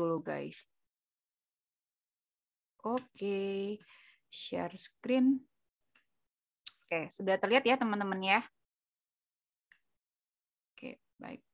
dulu guys. Oke, share screen. Oke, sudah terlihat ya teman-teman ya. Oke, baik.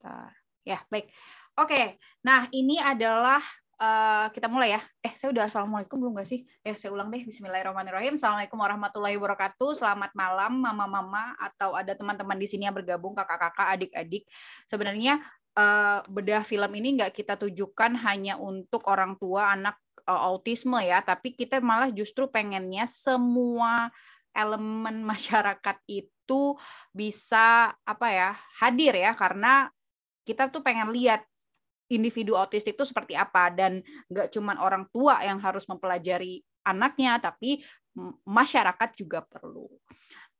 Bentar. Ya, baik. Oke, nah ini adalah Uh, kita mulai ya. Eh, saya udah assalamualaikum belum nggak sih? Eh, saya ulang deh. Bismillahirrahmanirrahim. Assalamualaikum warahmatullahi wabarakatuh. Selamat malam, mama-mama atau ada teman-teman di sini yang bergabung, kakak-kakak, adik-adik. Sebenarnya uh, bedah film ini nggak kita tujukan hanya untuk orang tua anak uh, autisme ya, tapi kita malah justru pengennya semua elemen masyarakat itu bisa apa ya hadir ya karena kita tuh pengen lihat individu autistik itu seperti apa dan nggak cuma orang tua yang harus mempelajari anaknya tapi masyarakat juga perlu.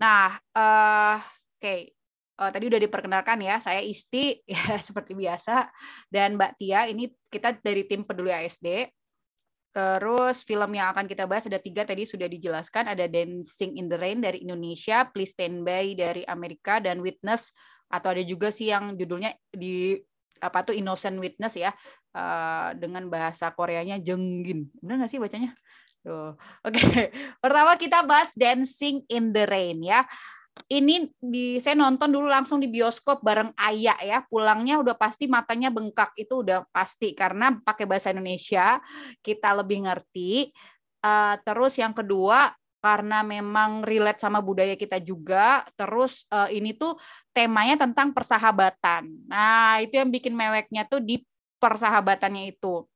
Nah, uh, oke. Okay. Uh, eh, tadi udah diperkenalkan ya, saya Isti ya seperti biasa dan Mbak Tia ini kita dari tim Peduli ASD. Terus film yang akan kita bahas ada tiga tadi sudah dijelaskan ada Dancing in the Rain dari Indonesia, Please Stand By dari Amerika dan Witness atau ada juga sih yang judulnya di apa tuh innocent witness ya uh, dengan bahasa Koreanya jenggin benar nggak sih bacanya? Oke okay. pertama kita bahas Dancing in the Rain ya. Ini di saya nonton dulu langsung di bioskop bareng ayah ya. Pulangnya udah pasti matanya bengkak itu udah pasti. Karena pakai bahasa Indonesia kita lebih ngerti. Uh, terus yang kedua karena memang relate sama budaya kita juga. Terus uh, ini tuh temanya tentang persahabatan. Nah, itu yang bikin meweknya tuh di persahabatannya itu.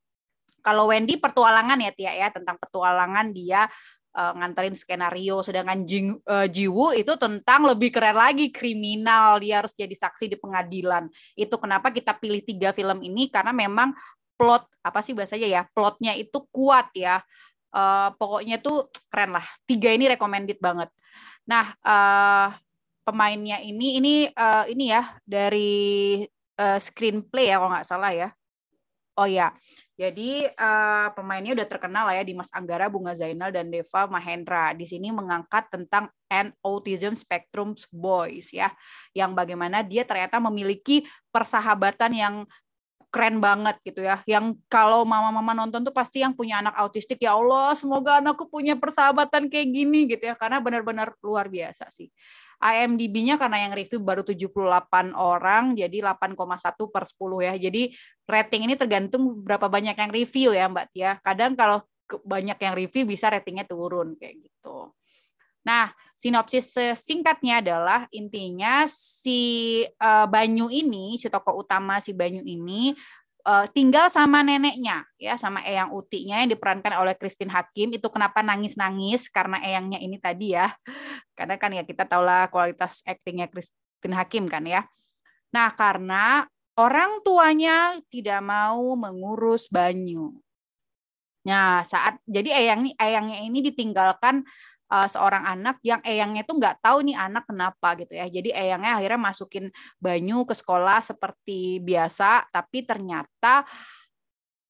Kalau Wendy petualangan ya Tia ya, tentang petualangan dia uh, nganterin skenario sedangkan Jing, uh, Jiwoo itu tentang lebih keren lagi kriminal dia harus jadi saksi di pengadilan itu kenapa kita pilih tiga film ini karena memang plot apa sih bahasanya ya plotnya itu kuat ya uh, pokoknya tuh keren lah. Tiga ini recommended banget. Nah uh, pemainnya ini ini uh, ini ya dari uh, screenplay ya kalau nggak salah ya. Oh ya jadi uh, pemainnya udah terkenal lah ya Dimas Anggara, Bunga Zainal dan Deva Mahendra. Di sini mengangkat tentang an autism spectrum boys ya, yang bagaimana dia ternyata memiliki persahabatan yang keren banget gitu ya. Yang kalau mama-mama nonton tuh pasti yang punya anak autistik ya Allah, semoga anakku punya persahabatan kayak gini gitu ya karena benar-benar luar biasa sih. IMDb-nya karena yang review baru 78 orang jadi 8,1 per 10 ya. Jadi rating ini tergantung berapa banyak yang review ya Mbak Tia. Kadang kalau banyak yang review bisa ratingnya turun kayak gitu. Nah, sinopsis singkatnya adalah intinya si uh, Banyu ini, si tokoh utama si Banyu ini uh, tinggal sama neneknya ya, sama Eyang Utinya yang diperankan oleh Christine Hakim. Itu kenapa nangis-nangis karena Eyangnya ini tadi ya. Karena kan ya kita tahulah kualitas aktingnya Christine Hakim kan ya. Nah, karena orang tuanya tidak mau mengurus Banyu. Nah, saat jadi Eyang Eyangnya ini ditinggalkan uh, seorang anak yang eyangnya tuh nggak tahu nih anak kenapa gitu ya. Jadi eyangnya akhirnya masukin Banyu ke sekolah seperti biasa, tapi ternyata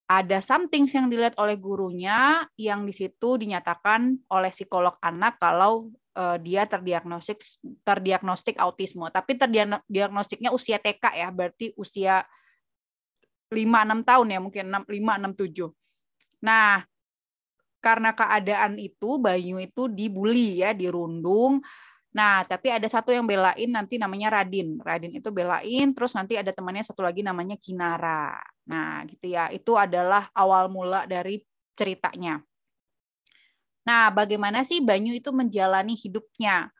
ada something yang dilihat oleh gurunya yang di situ dinyatakan oleh psikolog anak kalau uh, dia terdiagnostik terdiagnostik autisme, tapi terdiagnostiknya usia TK ya, berarti usia 5 6 tahun ya, mungkin 6 5 6 7. Nah, karena keadaan itu Bayu itu dibully ya, dirundung. Nah, tapi ada satu yang belain nanti namanya Radin. Radin itu belain, terus nanti ada temannya satu lagi namanya Kinara. Nah, gitu ya. Itu adalah awal mula dari ceritanya. Nah, bagaimana sih Banyu itu menjalani hidupnya?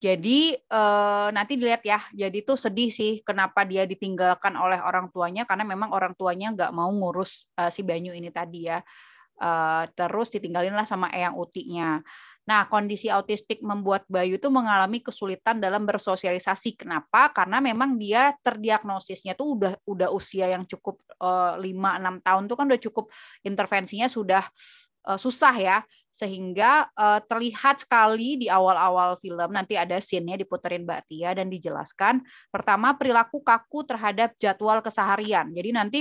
Jadi eh, nanti dilihat ya. Jadi itu sedih sih kenapa dia ditinggalkan oleh orang tuanya karena memang orang tuanya nggak mau ngurus eh, si Banyu ini tadi ya. Uh, terus ditinggalin lah sama eyang utinya. Nah, kondisi autistik membuat Bayu itu mengalami kesulitan dalam bersosialisasi. Kenapa? Karena memang dia terdiagnosisnya tuh udah udah usia yang cukup uh, eh, 5 6 tahun tuh kan udah cukup intervensinya sudah uh, susah ya sehingga uh, terlihat sekali di awal-awal film nanti ada scene-nya diputerin Mbak Tia dan dijelaskan. Pertama perilaku kaku terhadap jadwal keseharian. Jadi nanti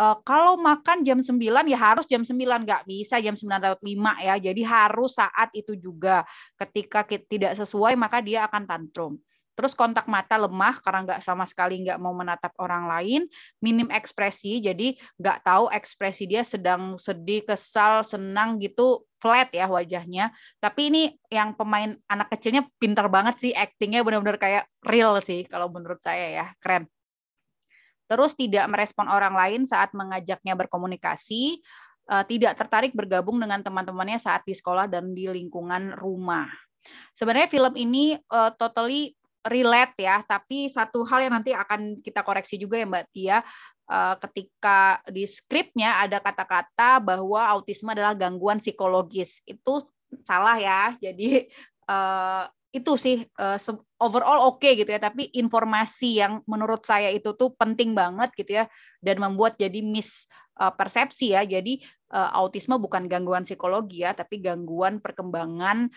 uh, kalau makan jam 9 ya harus jam 9 nggak bisa jam 9 lewat 5 ya. Jadi harus saat itu juga. Ketika tidak sesuai maka dia akan tantrum Terus kontak mata lemah karena nggak sama sekali nggak mau menatap orang lain. Minim ekspresi, jadi nggak tahu ekspresi dia sedang sedih, kesal, senang gitu flat ya wajahnya. Tapi ini yang pemain anak kecilnya pintar banget sih, actingnya benar-benar kayak real sih kalau menurut saya ya, keren. Terus tidak merespon orang lain saat mengajaknya berkomunikasi, uh, tidak tertarik bergabung dengan teman-temannya saat di sekolah dan di lingkungan rumah. Sebenarnya film ini uh, totally relate ya, tapi satu hal yang nanti akan kita koreksi juga ya Mbak Tia, uh, ketika di skripnya ada kata-kata bahwa autisme adalah gangguan psikologis. Itu salah ya. Jadi uh, itu sih uh, overall oke okay gitu ya tapi informasi yang menurut saya itu tuh penting banget gitu ya dan membuat jadi miss persepsi ya jadi autisme bukan gangguan psikologi ya tapi gangguan perkembangan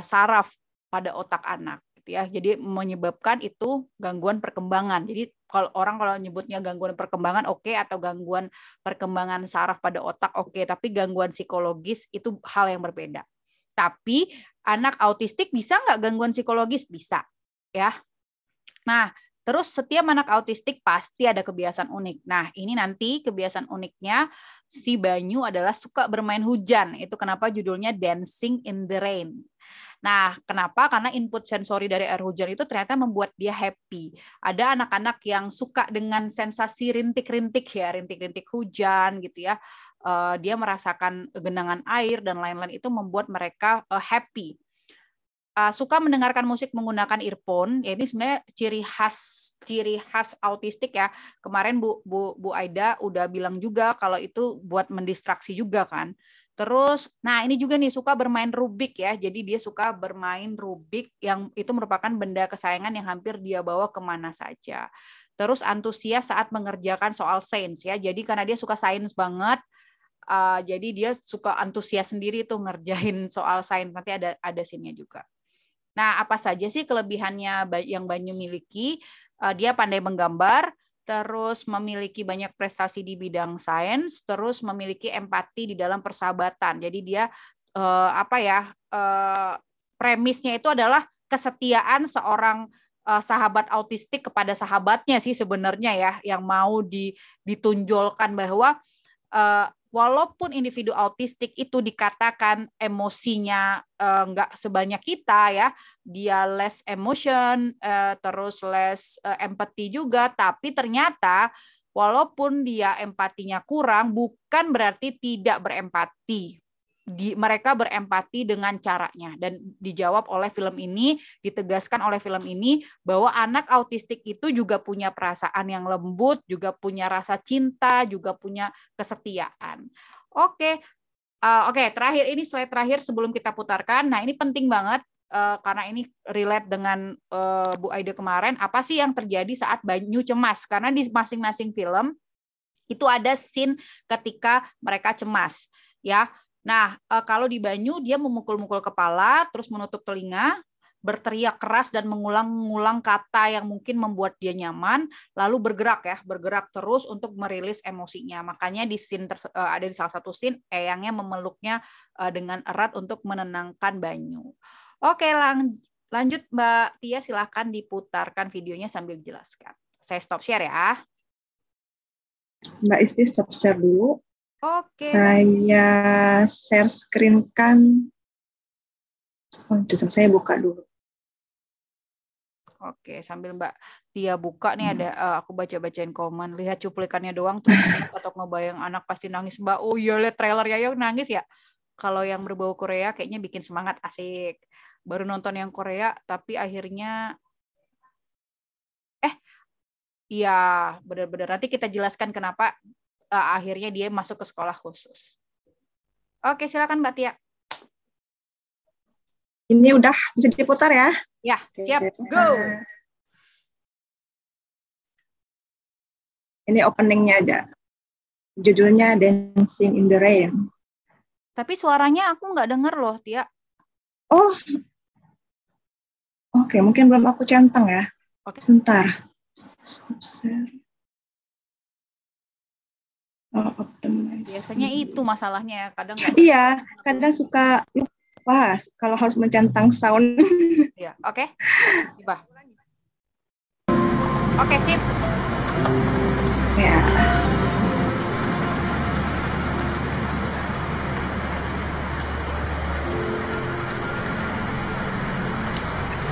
saraf pada otak anak gitu ya jadi menyebabkan itu gangguan perkembangan jadi kalau orang kalau nyebutnya gangguan perkembangan oke okay, atau gangguan perkembangan saraf pada otak oke okay, tapi gangguan psikologis itu hal yang berbeda tapi anak autistik bisa nggak gangguan psikologis? Bisa, ya. Nah, terus setiap anak autistik pasti ada kebiasaan unik. Nah, ini nanti kebiasaan uniknya si Banyu adalah suka bermain hujan. Itu kenapa judulnya Dancing in the Rain. Nah, kenapa? Karena input sensori dari air hujan itu ternyata membuat dia happy. Ada anak-anak yang suka dengan sensasi rintik-rintik ya, rintik-rintik hujan gitu ya uh, dia merasakan genangan air dan lain-lain itu membuat mereka uh, happy. Uh, suka mendengarkan musik menggunakan earphone, ya ini sebenarnya ciri khas ciri khas autistik ya. Kemarin Bu Bu Bu Aida udah bilang juga kalau itu buat mendistraksi juga kan. Terus, nah ini juga nih suka bermain Rubik ya. Jadi dia suka bermain Rubik yang itu merupakan benda kesayangan yang hampir dia bawa ke mana saja. Terus antusias saat mengerjakan soal sains ya. Jadi karena dia suka sains banget, uh, jadi dia suka antusias sendiri tuh ngerjain soal sains nanti ada ada sinnya juga. Nah, apa saja sih kelebihannya yang Banyu miliki? Uh, dia pandai menggambar, terus memiliki banyak prestasi di bidang sains, terus memiliki empati di dalam persahabatan. Jadi dia uh, apa ya? Uh, premisnya itu adalah kesetiaan seorang sahabat autistik kepada sahabatnya sih sebenarnya ya yang mau di, ditunjolkan bahwa walaupun individu autistik itu dikatakan emosinya uh, nggak sebanyak kita ya, dia less emotion, uh, terus less uh, empathy juga, tapi ternyata walaupun dia empatinya kurang, bukan berarti tidak berempati di mereka berempati dengan caranya. Dan dijawab oleh film ini ditegaskan oleh film ini bahwa anak autistik itu juga punya perasaan yang lembut juga punya rasa cinta juga punya kesetiaan. Oke uh, oke terakhir ini slide terakhir sebelum kita putarkan. Nah ini penting banget uh, karena ini relate dengan uh, Bu Aida kemarin. Apa sih yang terjadi saat Banyu cemas? Karena di masing-masing film itu ada scene ketika mereka cemas ya Nah, eh, kalau di Banyu dia memukul-mukul kepala, terus menutup telinga, berteriak keras dan mengulang-ulang kata yang mungkin membuat dia nyaman, lalu bergerak ya, bergerak terus untuk merilis emosinya. Makanya di scene eh, ada di salah satu scene eyangnya memeluknya eh, dengan erat untuk menenangkan Banyu. Oke, lang lanjut Mbak Tia silahkan diputarkan videonya sambil jelaskan. Saya stop share ya. Mbak Isti stop share dulu. Oke. Saya share screen kan. Oh, saya buka dulu. Oke, sambil Mbak Tia buka nih hmm. ada uh, aku baca-bacain komen. Lihat cuplikannya doang terus atau ngebayang anak pasti nangis Mbak. Oh iya lihat trailer ya yuk nangis ya. Kalau yang berbau Korea kayaknya bikin semangat asik. Baru nonton yang Korea tapi akhirnya eh iya benar-benar nanti kita jelaskan kenapa uh, akhirnya dia masuk ke sekolah khusus. Oke, silakan Mbak Tia. Ini udah bisa diputar ya? Ya, siap. Go. Ini openingnya ada. Judulnya Dancing in the Rain. Tapi suaranya aku nggak denger loh, Tia. Oh, oke. Mungkin belum aku centang ya. Oke. Sebentar. Oh, Biasanya itu masalahnya ya, kadang Iya, kadang suka lupa kalau harus mencentang sound. Iya, oke. Okay. Oke, sip. Ya.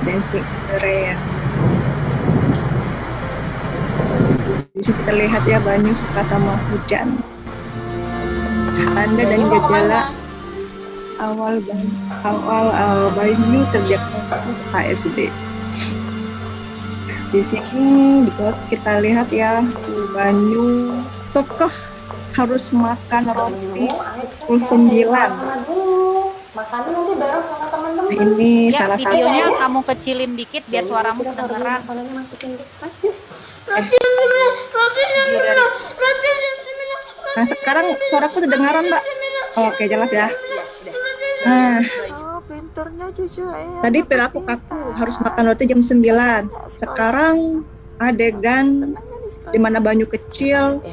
Dancing in sini kita lihat ya Banyu suka sama hujan. Tanda dan gejala awal Banyu, awal uh, Banyu terdiagnosis ASD. Di sini kita lihat ya Banyu kekeh harus makan roti pukul 9. Makannya nanti bareng sama teman-teman. Ini Ya, salah satu videonya kamu kecilin dikit biar suaramu kedengeran. Makanannya masukin ke tas yuk. Video dari Nah, sekarang suaraku kedengaran, Mbak. Oke, jelas ya. Nah, Oh, pinternya cucu ya. tadi perilaku kaku harus makan roti jam 9. Sekarang adegan di mana Banyu kecil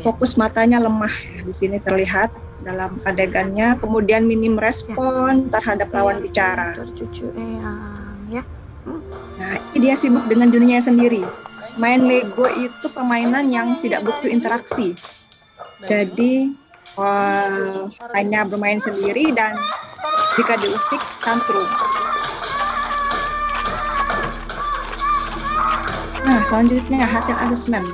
fokus matanya lemah. Di sini terlihat dalam adegannya, kemudian minim respon terhadap lawan bicara. cucu eyang ya. Nah, ini dia sibuk dengan dunianya sendiri. Main Lego itu permainan yang tidak butuh interaksi. Jadi eh, hanya bermain sendiri dan jika diusik tantrum. Nah, selanjutnya hasil asesmen.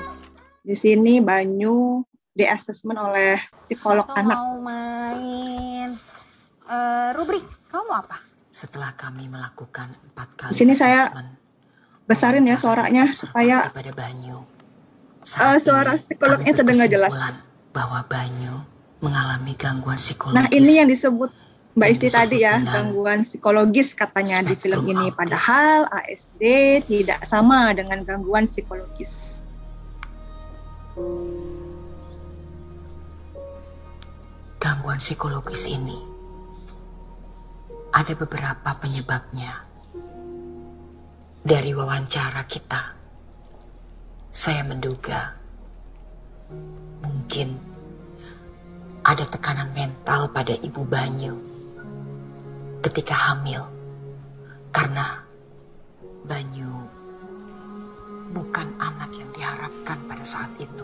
Di sini Banyu di asesmen oleh psikolog Atau anak. mau main eh, rubrik. Kamu mau apa? Setelah kami melakukan empat kali Di sini saya besarin ya suaranya supaya pada Banyu. Saat suara psikolognya terdengar jelas. Bahwa Banyu mengalami gangguan psikologis. Nah, ini yang disebut Mbak Isti tadi ya, gangguan psikologis katanya di film ini. autis. Padahal ASD tidak sama dengan gangguan psikologis. Gangguan psikologis ini ada beberapa penyebabnya. Dari wawancara kita, saya menduga mungkin ada tekanan mental pada ibu Banyu ketika hamil karena Banyu bukan anak yang diharapkan pada saat itu.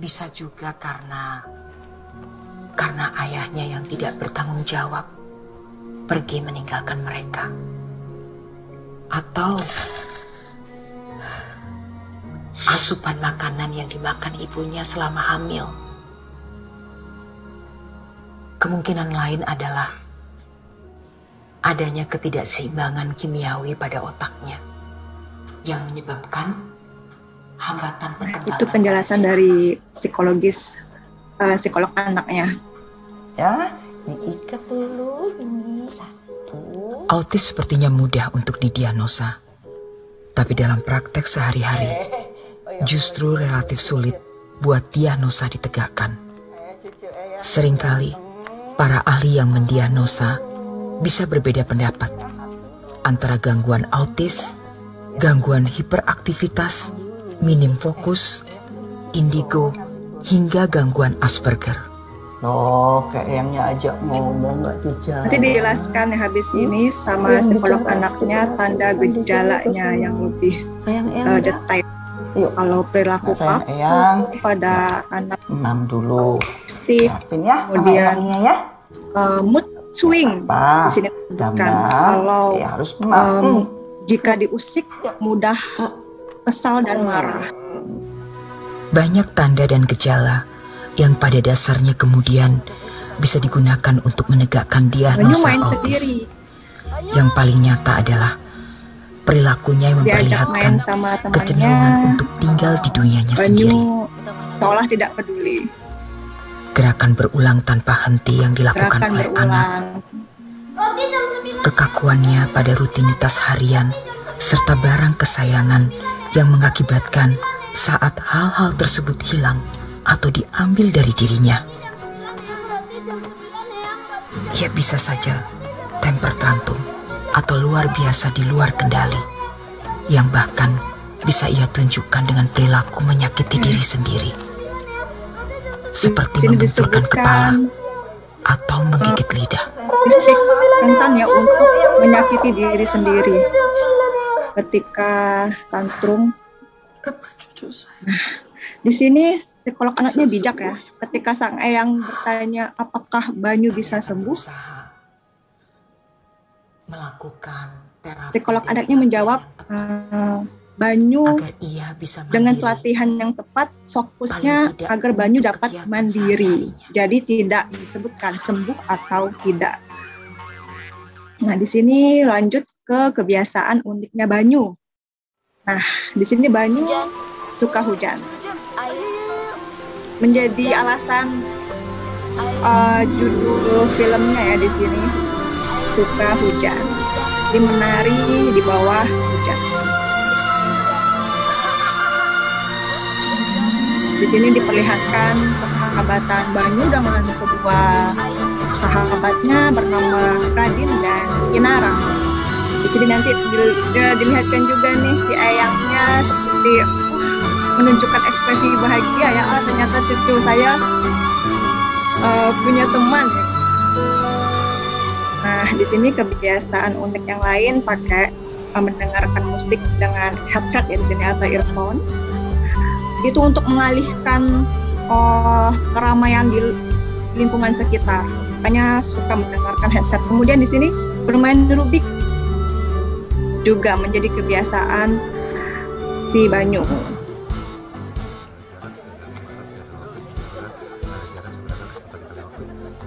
Bisa juga karena karena ayahnya yang tidak bertanggung jawab pergi meninggalkan mereka. Atau asupan makanan yang dimakan ibunya selama hamil. Kemungkinan lain adalah adanya ketidakseimbangan kimiawi pada otaknya yang menyebabkan hambatan perkembangan. Itu penjelasan dari psikologis eh, psikolog anaknya. Ya, diikat dulu ini satu. Autis sepertinya mudah untuk didiagnosa, tapi dalam praktek sehari-hari justru relatif sulit buat diagnosa ditegakkan. Seringkali para ahli yang mendiagnosa bisa berbeda pendapat antara gangguan autis, gangguan hiperaktivitas, minim fokus, indigo, hingga gangguan Asperger. Loh, kayaknya ajak ngomong nggak dijawab. Nanti dijelaskan ya habis ini sama Yang psikolog bicara anaknya tanda gejalanya yang lebih Sayang eh, Eyang, detail. Yuk. Kalau perilaku Nah, Eyang. pada anak Mam dulu. pasti Siapin ya, Kemudian- ya. eh, mood swing Apa? di sini. Gambar. Kalau Ya harus Hmm. jika diusik mudah kesal dan marah. Banyak tanda dan gejala yang pada dasarnya kemudian bisa digunakan untuk menegakkan diagnosa autis. sendiri, Yang paling nyata adalah perilakunya yang memperlihatkan sama kecenderungan untuk tinggal di dunianya sendiri. Banyu seolah tidak peduli. Gerakan berulang tanpa henti yang dilakukan Gerakan oleh anak, berulang. kekakuannya pada rutinitas harian, serta barang kesayangan yang mengakibatkan saat hal-hal tersebut hilang atau diambil dari dirinya. Ia bisa saja temper tantrum atau luar biasa di luar kendali, yang bahkan bisa ia tunjukkan dengan perilaku menyakiti diri sendiri, seperti membenturkan kepala atau menggigit lidah. listrik rentan ya untuk menyakiti diri sendiri. Ketika tantrum. Nah, di sini psikolog anaknya bijak ya. Ketika sang eyang bertanya apakah Banyu bisa sembuh, melakukan terapi psikolog anaknya menjawab, "Eh, Banyu ia bisa dengan pelatihan yang tepat fokusnya agar Banyu dapat mandiri. Jadi tidak disebutkan sembuh atau tidak. Nah, di sini lanjut ke kebiasaan uniknya Banyu. Nah, di sini Banyu suka hujan. Menjadi alasan uh, judul filmnya ya di sini suka hujan. Di menari di bawah hujan. Di sini diperlihatkan persahabatan Banyu dengan kedua sahabatnya bernama Radin dan Kinara. Sini nanti dia dilihatkan juga nih si ayangnya seperti uh, menunjukkan ekspresi bahagia ya. Ah, ternyata cucu saya uh, punya teman. ya. Nah, di sini kebiasaan unik yang lain pakai uh, mendengarkan musik dengan headset ya di sini atau earphone itu untuk mengalihkan oh, keramaian di lingkungan sekitar. Makanya suka mendengarkan headset. Kemudian di sini bermain Rubik juga menjadi kebiasaan si Banyu.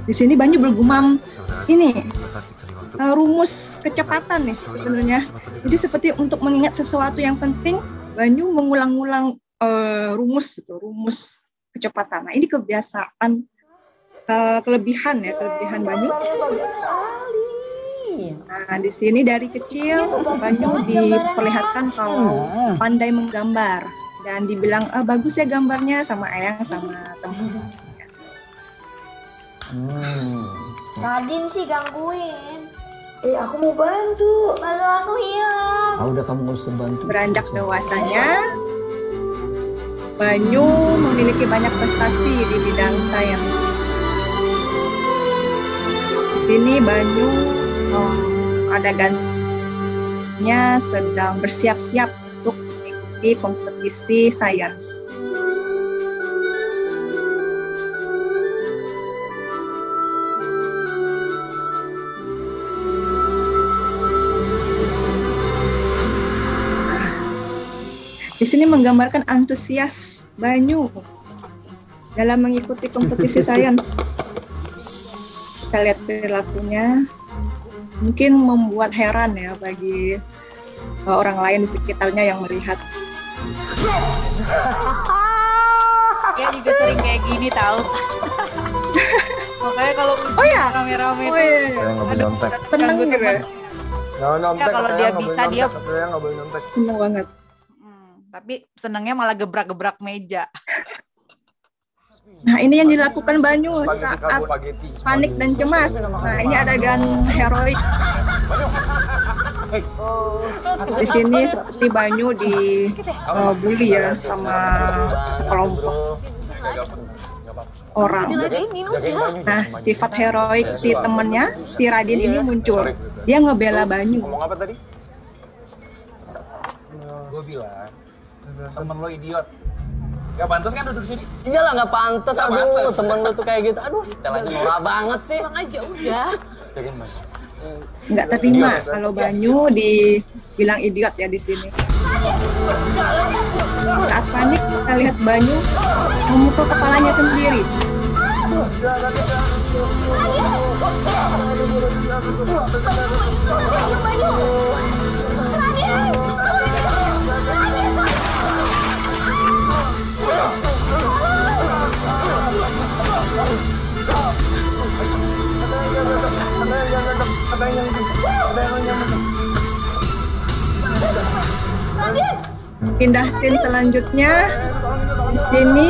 Di sini Banyu bergumam ini uh, rumus kecepatan nih sebenarnya. Jadi seperti untuk mengingat sesuatu yang penting, Banyu mengulang-ulang eh, rumus itu, rumus kecepatan. Nah, ini kebiasaan eh, kelebihan ya, kelebihan Banyu. Nah, di sini dari kecil Banyu diperlihatkan kalau pandai menggambar dan dibilang ah, bagus ya gambarnya sama ayang sama temen. Hmm. Radin sih gangguin. Eh, aku mau bantu. Baru aku hilang. Ah, udah kamu gak usah bantu. Beranjak dewasanya, Banyu memiliki banyak prestasi di bidang sains. Di sini Banyu um, adegannya sedang bersiap-siap untuk mengikuti kompetisi sains. Di sini menggambarkan antusias Banyu dalam mengikuti kompetisi sains. Kita lihat perilakunya, mungkin membuat heran ya bagi uh, orang lain di sekitarnya yang melihat. Ya juga sering kayak gini tahu. Makanya kalau Oh ya? rame-rame Oh itu iya, iya. Saya nggak boleh nyontek. Tenang gitu ya. Nggak nyontek. Ya, kalau dia bisa, dia- nggak boleh nyontek. seneng banget. Hmm, tapi senangnya malah gebrak-gebrak meja. Nah ini yang dilakukan Banyu saat panik dan cemas. Nah ini adegan heroik. Di sini seperti Banyu di uh, bully ya sama sekelompok orang. Nah sifat heroik si temennya si Radin ini muncul. Dia ngebela Banyu. Ngomong apa tadi? Gue bilang, temen lo idiot. Gak pantas kan duduk sini? Iyalah nggak pantas, Nggak aduh pantas. temen lu tuh kayak gitu. Aduh, setelannya norak banget sih. Jagain mas. Nggak terima kalau Banyu dibilang idiot ya di sini. Saat panik kita lihat Banyu memukul kepalanya sendiri. Pindah scene selanjutnya di sini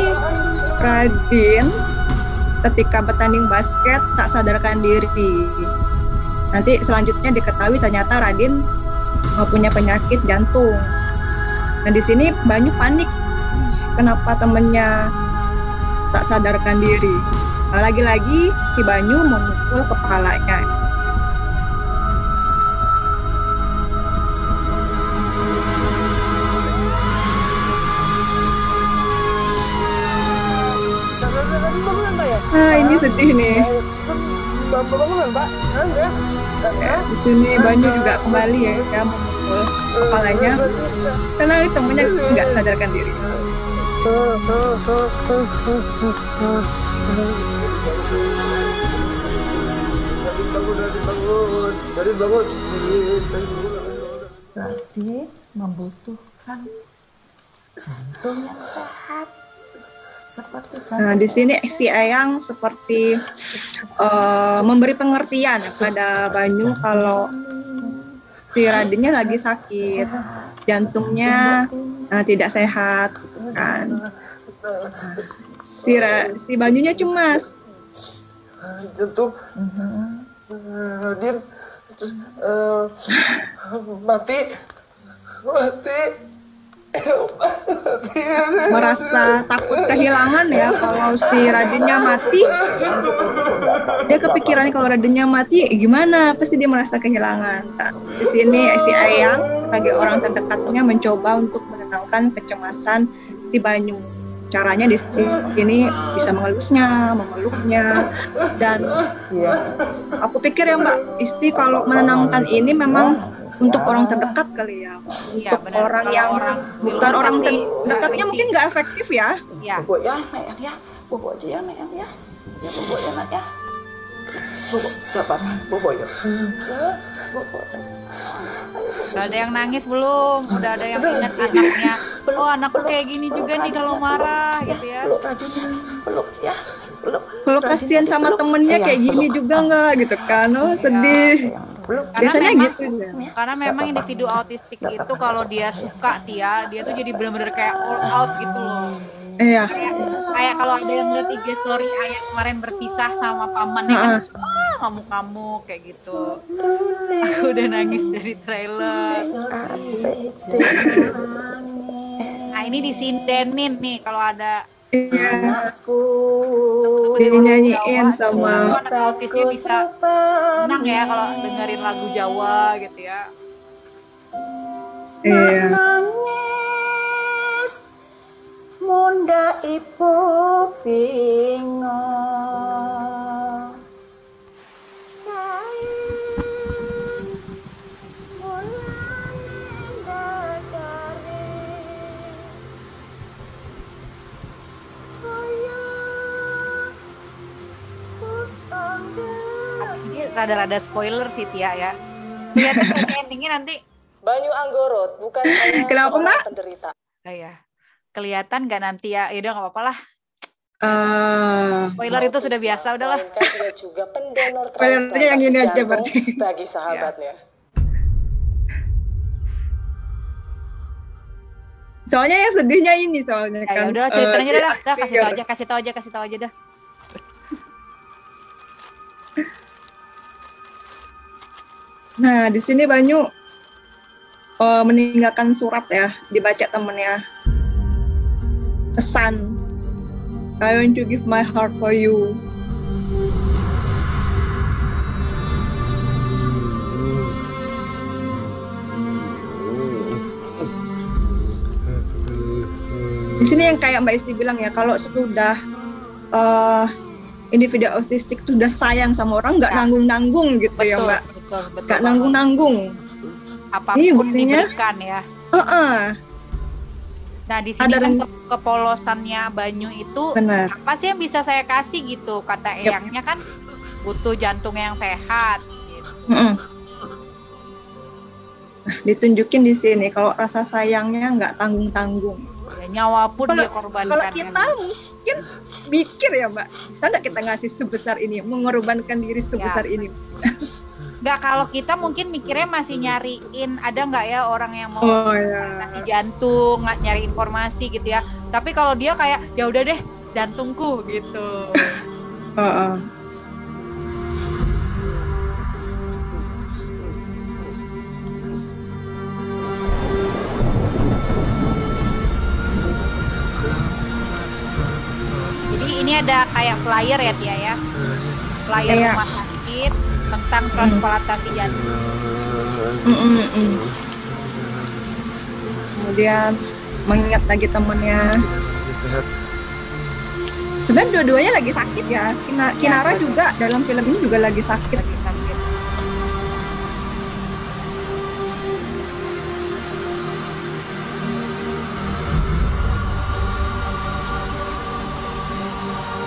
Radin ketika bertanding basket tak sadarkan diri. Nanti selanjutnya diketahui ternyata Radin punya penyakit jantung. Nah di sini Banyu panik kenapa temennya tak sadarkan diri. Lagi-lagi si Banyu memukul kepalanya. Ah, ini sedih nih. Ya, di sini Banyu juga kembali ya, ya memukul kepalanya karena temennya nggak sadarkan diri. Radin membutuhkan jantung yang sehat. Seperti Nah, di sini si Ayang seperti eh, memberi pengertian pada Banyu kalau si Radinnya lagi sakit, jantungnya eh, tidak sehat, kan? Si Ra- si Banyunya cemas. Jantung. Radin. Terus eh, mati. Mati. Merasa takut kehilangan ya kalau si Radinnya mati. Dia kepikiran kalau Radinnya mati eh, gimana? Pasti dia merasa kehilangan. Nah, di sini si Ayang sebagai orang terdekatnya mencoba untuk menenangkan kecemasan si Banyu caranya di sini bisa mengelusnya, memeluknya, dan aku pikir ya Mbak Isti kalau menenangkan ini memang untuk orang terdekat kali ya, Iya, untuk benar. orang Kalau yang orang bukan orang terdekatnya mungkin nggak efektif ya. Ya. Bubuk ya, Nek ya. Bubuk aja ya, Nek ya. Ya bubuk ya, Nek ya. Bubuk, apa-apa. Bubuk ya. Bubuk. Udah ada yang nangis belum? Udah ada yang ingat anaknya. Oh anakku kayak gini juga nih kalau marah gitu ya. Peluk ya. Peluk. Kalau kasihan sama temennya kayak gini juga nggak gitu kan? Oh sedih. Peluk. Karena Biasanya memang- gitu ya. Karena memang individu autistik itu kalau dia suka Tia, dia tuh jadi bener-bener kayak all out gitu loh. Iya. Kayak, kayak kalau ada yang lihat IG story ayah kemarin berpisah sama pamannya kan, ah kamu-kamu kayak gitu. Aku udah nangis dari trailer. Nah ini disindenin nih kalau ada Iya. Aku Dinyanyiin sama anak autisnya bisa senang ya kalau dengerin lagu Jawa gitu ya. iya. nangis munda ibu bingung rada-rada spoiler sih Tia ya. Lihat endingnya nanti Banyu Anggorot bukan hanya Kenapa, Mbak? penderita. Oh ya. Kelihatan gak nanti ya? Ya udah nggak apa-apa lah. Eh, Spoiler itu sudah biasa, udahlah. Melainkan dia juga pendonor Spoilernya yang ini transplantasi aja berarti. bagi sahabatnya. soalnya yang sedihnya ini soalnya Ya, kan. ya udah ceritanya si dah, dah kasih aktir. tau aja, kasih tau aja, kasih tau aja dah. Nah, di sini Banyu eh, meninggalkan surat ya, dibaca temennya. Pesan. I want to give my heart for you. Di sini yang kayak Mbak Isti bilang ya, kalau sudah eh, individu autistik tuh udah sayang sama orang, nggak Ya. nanggung-nanggung gitu ya Betul, Mbak. Betul, betul. Banget. nanggung-nanggung. Apa pun Iya, buktinya. diberikan ya. Heeh, Nah di sini Ada kan ke- kepolosannya Banyu itu benar. apa sih yang bisa saya kasih gitu? Kata Eyangnya kan butuh jantung yang sehat. Gitu. Mm-mm. Nah, ditunjukin di sini kalau rasa sayangnya nggak tanggung-tanggung. Ya, nyawa pun Kalau- dia korbankan. Kalau kita mungkin mikir ya Mbak, bisa nggak kita ngasih sebesar ini, mengorbankan diri sebesar ini? Nggak kalau kita mungkin mikirnya masih nyariin ada nggak ya orang yang mau Oh ya. kasih jantung, nggak nyari informasi gitu ya. Tapi kalau dia kayak ya udah deh jantungku gitu. Heeh. Jadi ini ada kayak flyer ya Tia ya. Flyer Iya. rumah sakit tentang transplantasi jantung. Mm-mm, mm. Kemudian mengingat lagi temennya. Sebenarnya dua-duanya lagi sakit ya Kina, Kinara juga dalam film ini juga lagi sakit lagi sakit.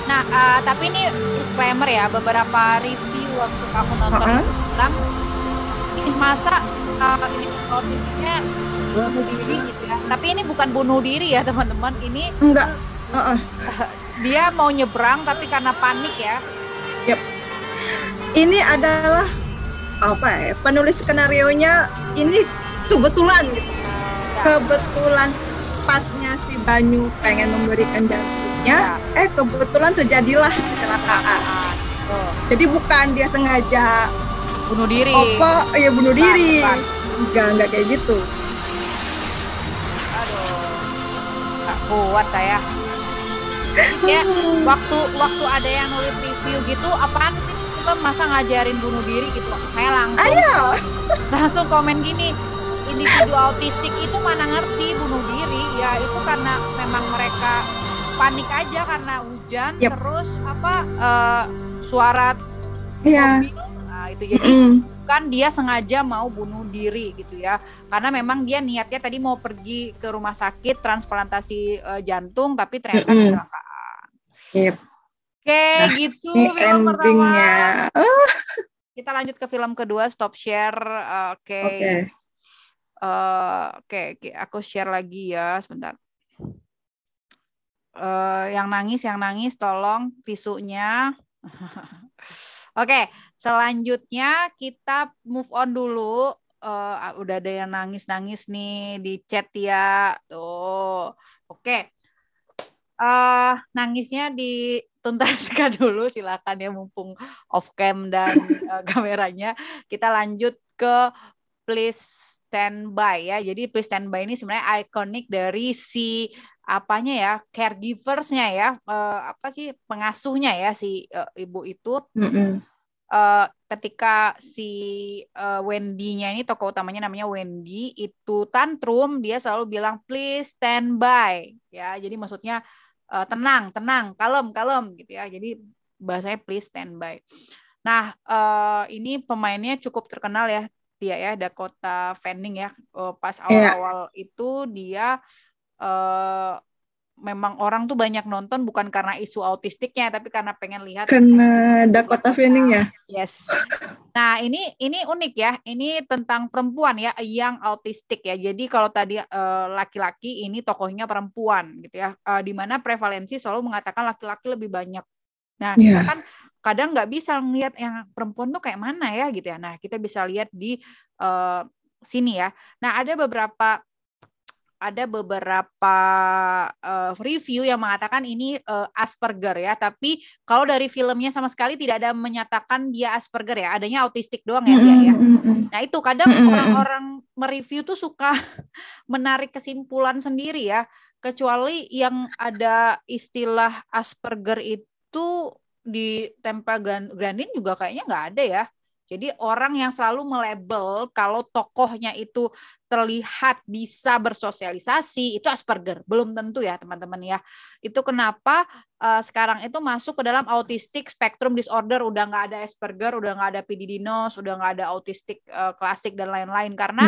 Nah, eh, tapi ini disclaimer ya, beberapa review waktu kamu nonton itu bilang ini masa eh, ini bunuh diri gitu ya. Tapi ini bukan bunuh diri ya teman-teman, ini enggak. Heeh. dia mau nyebrang tapi karena panik ya. ini adalah apa ya penulis skenario nya ini kebetulan gitu. Kebetulan pasnya si Banyu pengen memberikan jantungnya eh kebetulan terjadilah kecelakaan Oh, jadi bukan dia sengaja bunuh diri. apa ya bunuh Bukan, diri bukan. enggak enggak kayak gitu Aduh, nggak kuat saya. Ya, waktu waktu ada yang nulis review gitu, apaan sih? Masa ngajarin bunuh diri gitu? Saya langsung ayo langsung komen gini, individu autistik itu mana ngerti bunuh diri? Ya itu karena memang mereka panik aja karena hujan, Yep. terus apa eh, suara ya mobil. Nah, itu jadi bukan dia sengaja mau bunuh diri gitu ya. Karena memang dia niatnya tadi mau pergi ke rumah sakit transplantasi eh, jantung tapi ternyata Mm-mm. kecelakaan. Yep. oke Nah, gitu film pertama. oh, kita lanjut ke film kedua stop share. Oke. Oke. Eh, oke oke aku share lagi ya sebentar. Eh, yang nangis yang nangis tolong tisunya Oke, selanjutnya kita move on dulu. Eh, udah ada yang nangis-nangis nih di chat ya. Tuh. Oke. eh nangisnya dituntaskan dulu silakan ya mumpung off cam dan eh, kameranya. Kita lanjut ke please stand by ya. Jadi please stand by ini sebenarnya ikonik dari si apanya ya caregiversnya ya eh, apa sih pengasuhnya ya si eh, ibu itu Mm-mm. eh, ketika si eh, Wendy-nya ini tokoh utamanya namanya Wendy itu tantrum dia selalu bilang please stand by ya jadi maksudnya eh, tenang tenang kalem kalem gitu ya jadi bahasanya please stand by nah eh, ini pemainnya cukup terkenal ya dia ya Dakota Fanning ya Eh, pas Iya. awal-awal itu dia eh memang orang tuh banyak nonton bukan karena isu autistiknya tapi karena pengen lihat kena Dakota Fanning ya Yes. Nah, ini ini unik ya. Ini tentang perempuan ya, yang autistik ya. Jadi kalau tadi eh, laki-laki ini tokohnya perempuan gitu ya. Eh, di mana prevalensi selalu mengatakan laki-laki lebih banyak. Nah, kita Iya. kan kadang nggak bisa ngelihat yang perempuan tuh kayak mana ya gitu ya. Nah, kita bisa lihat di eh, sini ya. Nah, ada beberapa ada beberapa eh, review yang mengatakan ini eh, Asperger ya, tapi kalau dari filmnya sama sekali tidak ada menyatakan dia Asperger ya, adanya autistik doang ya dia ya. Nah itu kadang orang-orang mereview tuh suka menarik kesimpulan sendiri ya, kecuali yang ada istilah Asperger itu di Temple Gran- Grandin juga kayaknya nggak ada ya. Jadi orang yang selalu melabel kalau tokohnya itu terlihat bisa bersosialisasi itu Asperger. Belum tentu ya teman-teman ya. Itu kenapa eh, sekarang itu masuk ke dalam autistic spectrum disorder. Udah nggak ada Asperger, udah nggak ada PDD-NOS, udah nggak ada autistik eh, klasik dan lain-lain. Karena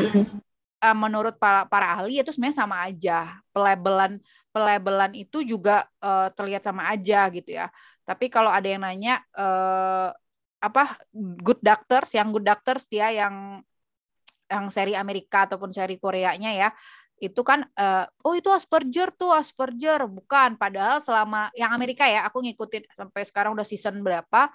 eh, menurut para, para ahli itu sebenarnya sama aja. Pelabelan pelabelan itu juga eh, terlihat sama aja gitu ya. Tapi kalau ada yang nanya eh, apa good doctors, yang good doctors dia yang yang seri Amerika ataupun seri Koreanya ya itu kan eh, oh itu Asperger tuh Asperger bukan padahal selama yang Amerika ya aku ngikutin sampai sekarang udah season berapa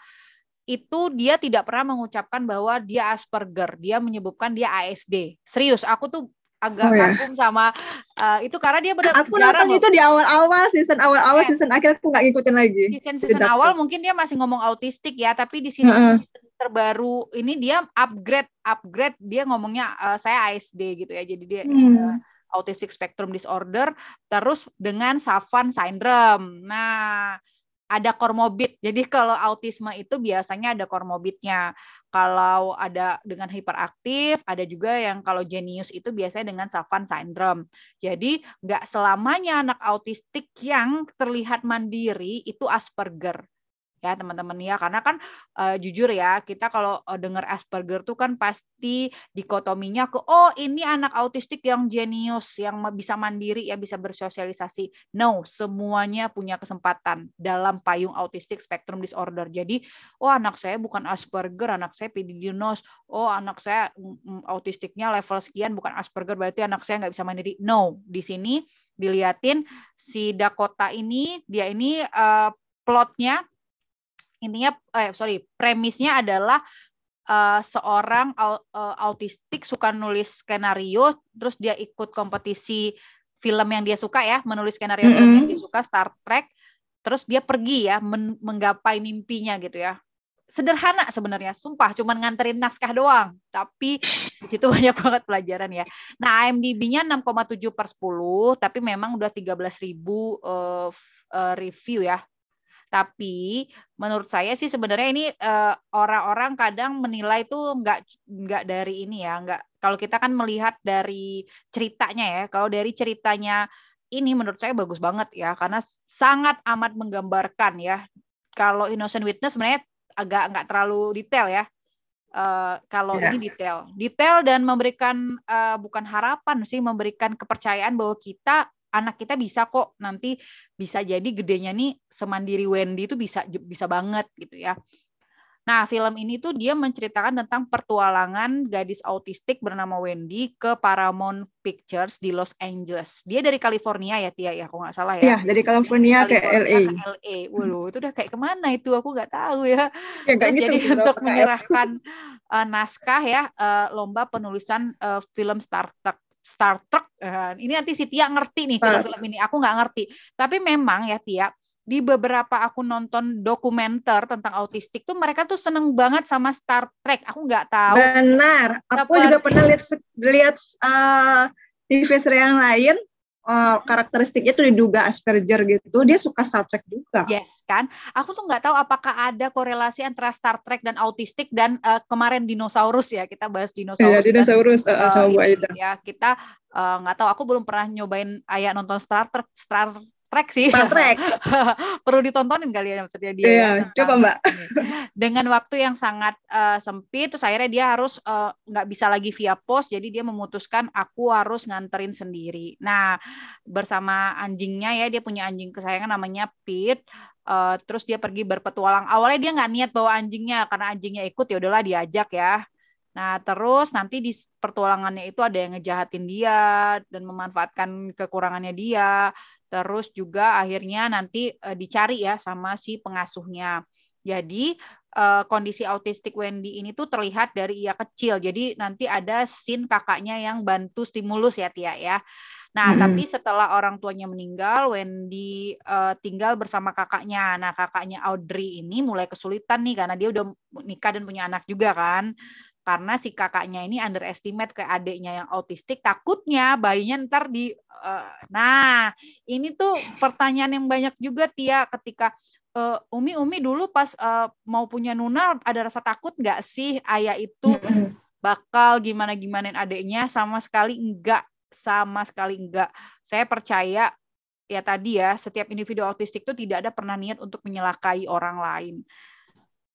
itu dia tidak pernah mengucapkan bahwa dia Asperger dia menyebutkan dia ASD serius aku tuh agak Oh, ya. kagum sama eh, itu karena dia benar Aku nonton itu di awal-awal season awal-awal Yes. season akhir aku nggak ngikutin lagi. season season Tidak. awal mungkin dia masih ngomong autistik ya tapi di season Heeh. terbaru ini dia upgrade upgrade dia ngomongnya eh, saya ASD gitu ya jadi dia Hmm. eh, autistic spectrum disorder terus dengan Savant syndrome nah ada komorbid. Jadi kalau autisme itu biasanya ada komorbidnya. Kalau ada dengan hiperaktif, ada juga yang kalau jenius itu biasanya dengan Savant syndrome. Jadi nggak selamanya anak autistik yang terlihat mandiri itu Asperger ya teman-teman. Ya karena kan uh, jujur ya kita kalau uh, dengar Asperger tuh kan pasti dikotominya ke oh ini anak autistik yang jenius yang bisa mandiri ya bisa bersosialisasi. No semuanya punya kesempatan dalam payung autistik spektrum disorder. Jadi oh anak saya bukan Asperger anak saya PDD-NOS oh anak saya mm, autistiknya level sekian bukan Asperger berarti anak saya nggak bisa mandiri. No di sini diliatin si Dakota ini dia ini uh, plotnya intinya eh sorry premisnya adalah uh, seorang uh, autistik suka nulis skenario terus dia ikut kompetisi film yang dia suka ya menulis skenario mm -hmm. film yang dia suka Star Trek terus dia pergi ya men menggapai mimpinya gitu ya. Sederhana sebenarnya sumpah cuman nganterin naskah doang. Tapi di situ banyak banget pelajaran ya. Nah IMDb-nya 6,7 per 10 tapi memang udah 13 ribu uh, uh, review ya tapi menurut saya sih sebenarnya ini eh, orang-orang kadang menilai itu nggak nggak dari ini ya, nggak kalau kita kan melihat dari ceritanya ya. Kalau dari ceritanya ini menurut saya bagus banget ya karena sangat amat menggambarkan ya. Kalau Innocent Witness sebenarnya agak nggak terlalu detail ya. Uh, kalau yeah. ini detail, detail dan memberikan uh, bukan harapan sih, memberikan kepercayaan bahwa kita anak kita bisa kok nanti bisa jadi gedenya nih semandiri Wendy itu bisa bisa banget gitu ya. Nah, film ini tuh dia menceritakan tentang pertualangan gadis autistik bernama Wendy ke Paramount Pictures di Los Angeles. Dia dari California ya, Tia ya, aku nggak salah ya. Iya, dari California, California ke LA. Ke LA. Waduh, itu udah kayak ke mana itu? Aku nggak tahu ya. ya Terus gitu, jadi untuk menyerahkan uh, naskah ya, uh, lomba penulisan uh, film Star Trek Star Trek. Uh, ini nanti si Tia ngerti nih film-film ini. Aku nggak ngerti. Tapi memang ya Tia, di beberapa aku nonton dokumenter tentang autistik tuh mereka tuh seneng banget sama Star Trek. Aku nggak tahu. Benar. Aku juga pernah lihat lihat uh, TV serial yang lain uh, karakteristiknya tuh diduga Asperger gitu, dia suka Star Trek juga. Yes, kan? Aku tuh nggak tahu apakah ada korelasi antara Star Trek dan autistik dan uh, kemarin dinosaurus ya kita bahas dinosaurus. Iya, dinosaurus uh, sama Bu Aida. Ya, kita nggak uh, tahu. Aku belum pernah nyobain ayah nonton Star Trek, Star Trek sih. Star Trek. Perlu ditontonin kali ya maksudnya dia. Iya, ya, coba Mbak. Dengan waktu yang sangat uh, sempit, terus akhirnya dia harus eh, nggak uh, bisa lagi via pos, jadi dia memutuskan aku harus nganterin sendiri. Nah, bersama anjingnya ya, dia punya anjing kesayangan namanya Pete. Uh, terus dia pergi berpetualang. Awalnya dia nggak niat bawa anjingnya karena anjingnya ikut ya udahlah diajak ya. Nah, terus nanti di pertualangannya itu ada yang ngejahatin dia dan memanfaatkan kekurangannya dia. Terus juga akhirnya nanti e, dicari ya sama si pengasuhnya. Jadi e, kondisi autistik Wendy ini tuh terlihat dari ia kecil. Jadi nanti ada scene kakaknya yang bantu stimulus ya Tia ya. Nah, hmm. tapi setelah orang tuanya meninggal, Wendy uh, tinggal bersama kakaknya. Nah, kakaknya Audrey ini mulai kesulitan nih karena dia udah nikah dan punya anak juga kan karena si kakaknya ini underestimate ke adiknya yang autistik takutnya bayinya ntar di uh, nah ini tuh pertanyaan yang banyak juga Tia ketika uh, Umi Umi dulu pas uh, mau punya Nuna ada rasa takut nggak sih ayah itu bakal gimana gimanain adiknya? Sama sekali enggak sama sekali enggak saya percaya ya tadi ya setiap individu autistik itu tidak ada pernah niat untuk menyelakai orang lain.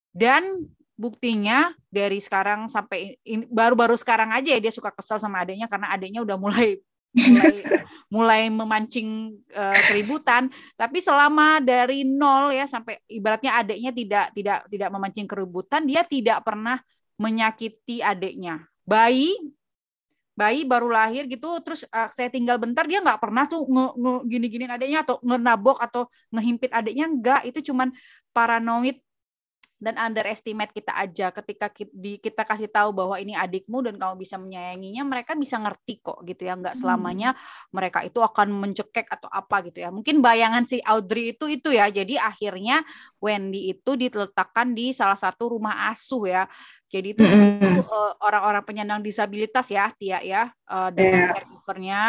Dan buktinya dari sekarang sampai baru-baru sekarang aja ya dia suka kesel sama adiknya karena adiknya udah mulai mulai mulai memancing uh, keributan. Tapi selama dari nol ya sampai ibaratnya adiknya tidak tidak tidak memancing keributan dia tidak pernah menyakiti adiknya bayi bayi baru lahir gitu terus uh, saya tinggal bentar dia nggak pernah tuh nge, nge gini-gini adiknya atau ngenabok atau ngehimpit adiknya enggak itu cuman paranoid dan underestimate kita aja ketika kita kasih tahu bahwa ini adikmu dan kamu bisa menyayanginya mereka bisa ngerti kok gitu ya nggak selamanya hmm. mereka itu akan mencekek atau apa gitu ya mungkin bayangan si Audrey itu itu ya jadi akhirnya Wendy itu diletakkan di salah satu rumah asuh ya jadi itu hmm. orang-orang penyandang disabilitas ya Tia ya uh, dengan yeah. caregivernya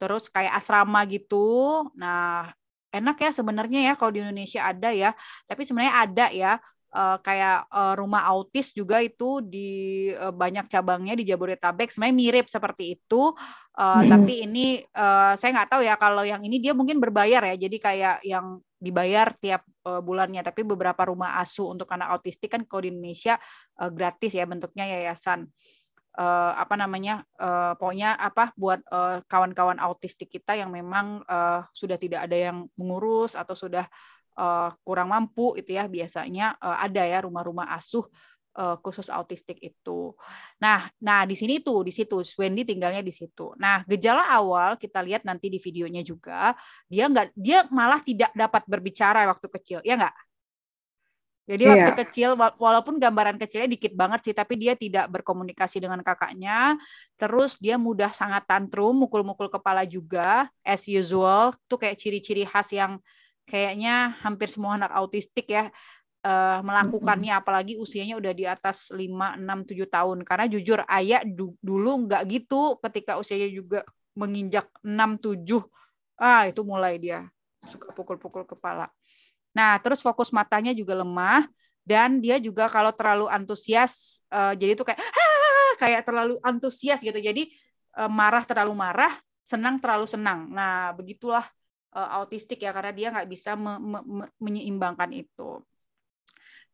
terus kayak asrama gitu nah enak ya sebenarnya ya kalau di Indonesia ada ya. Tapi sebenarnya ada ya uh, kayak uh, rumah autis juga itu di uh, banyak cabangnya di Jabodetabek. Sebenarnya mirip seperti itu uh, hmm. tapi ini uh, saya nggak tahu ya kalau yang ini dia mungkin berbayar ya. Jadi kayak yang dibayar tiap uh, bulannya. Tapi beberapa rumah asuh untuk anak autistik kan kalau di Indonesia uh, gratis ya bentuknya yayasan. Uh, apa namanya uh, pokoknya apa buat kawan-kawan uh, autistik kita yang memang uh, sudah tidak ada yang mengurus atau sudah uh, kurang mampu itu ya biasanya uh, ada ya rumah-rumah asuh uh, khusus autistik itu. Nah, nah di sini tuh di situ Wendy tinggalnya di situ. Nah, gejala awal kita lihat nanti di videonya juga dia nggak dia malah tidak dapat berbicara waktu kecil, ya nggak? Jadi waktu yeah. kecil walaupun gambaran kecilnya dikit banget sih tapi dia tidak berkomunikasi dengan kakaknya. Terus dia mudah sangat tantrum, mukul-mukul kepala juga as usual. Tuh kayak ciri-ciri khas yang kayaknya hampir semua anak autistik ya uh, melakukannya apalagi usianya udah di atas 5 6 7 tahun karena jujur ayah du dulu nggak gitu ketika usianya juga menginjak 6 7 ah itu mulai dia suka pukul-pukul kepala. Nah, terus fokus matanya juga lemah dan dia juga kalau terlalu antusias uh, jadi itu kayak ah, kayak terlalu antusias gitu. Jadi uh, marah terlalu marah, senang terlalu senang. Nah, begitulah autistik ya karena dia nggak bisa me me me menyeimbangkan itu.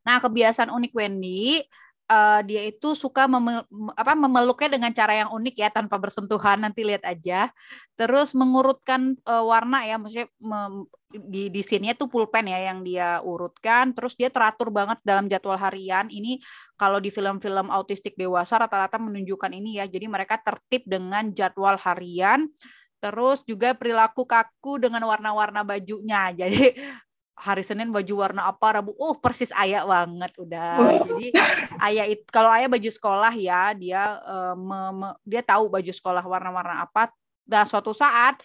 Nah kebiasaan unik Wendy uh, dia itu suka mem apa memeluknya dengan cara yang unik ya tanpa bersentuhan nanti lihat aja. Terus mengurutkan uh, warna ya maksudnya di di sini tuh pulpen ya yang dia urutkan. Terus dia teratur banget dalam jadwal harian. Ini kalau di film-film autistik dewasa rata-rata menunjukkan ini ya. Jadi mereka tertib dengan jadwal harian Terus juga perilaku kaku dengan warna-warna bajunya. Jadi hari Senin baju warna apa, Rabu, oh persis ayah banget udah. Jadi ayah itu kalau ayah baju sekolah ya, dia uh, me, me, dia tahu baju sekolah warna-warna apa. Dan suatu saat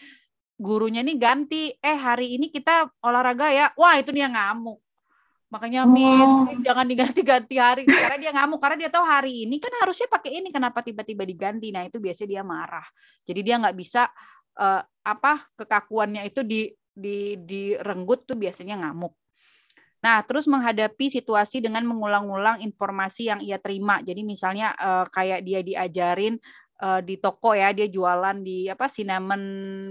gurunya nih ganti, eh hari ini kita olahraga ya. Wah, itu dia ngamuk. Makanya Miss oh. jangan diganti-ganti hari karena dia ngamuk karena dia tahu hari ini kan harusnya pakai ini kenapa tiba-tiba diganti. Nah, itu biasanya dia marah. Jadi dia nggak bisa uh, apa kekakuannya itu di di direnggut tuh biasanya ngamuk. Nah, terus menghadapi situasi dengan mengulang-ulang informasi yang ia terima. Jadi misalnya uh, kayak dia diajarin uh, di toko ya, dia jualan di apa cinnamon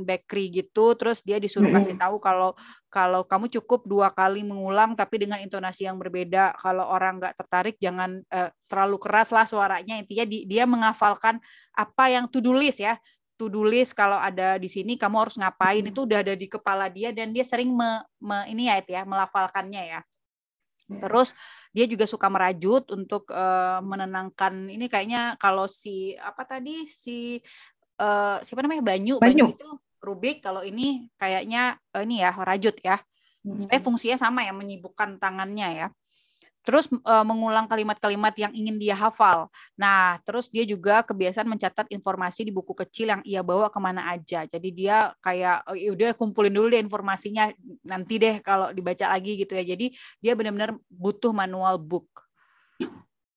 bakery gitu, terus dia disuruh kasih tahu kalau kalau kamu cukup dua kali mengulang tapi dengan intonasi yang berbeda. Kalau orang nggak tertarik jangan uh, terlalu keras lah suaranya. Intinya di, dia menghafalkan apa yang to do list ya to-do list kalau ada di sini kamu harus ngapain itu udah ada di kepala dia dan dia sering me, me, ini ya itu ya melafalkannya ya. Terus dia juga suka merajut untuk uh, menenangkan ini kayaknya kalau si apa tadi si uh, siapa namanya Banyu Banyu, Banyu itu Rubik kalau ini kayaknya uh, ini ya rajut ya. Supaya fungsinya sama ya menyibukkan tangannya ya terus uh, mengulang kalimat-kalimat yang ingin dia hafal. Nah, terus dia juga kebiasaan mencatat informasi di buku kecil yang ia bawa ke mana aja. Jadi dia kayak oh, ya udah kumpulin dulu deh informasinya nanti deh kalau dibaca lagi gitu ya. Jadi dia benar-benar butuh manual book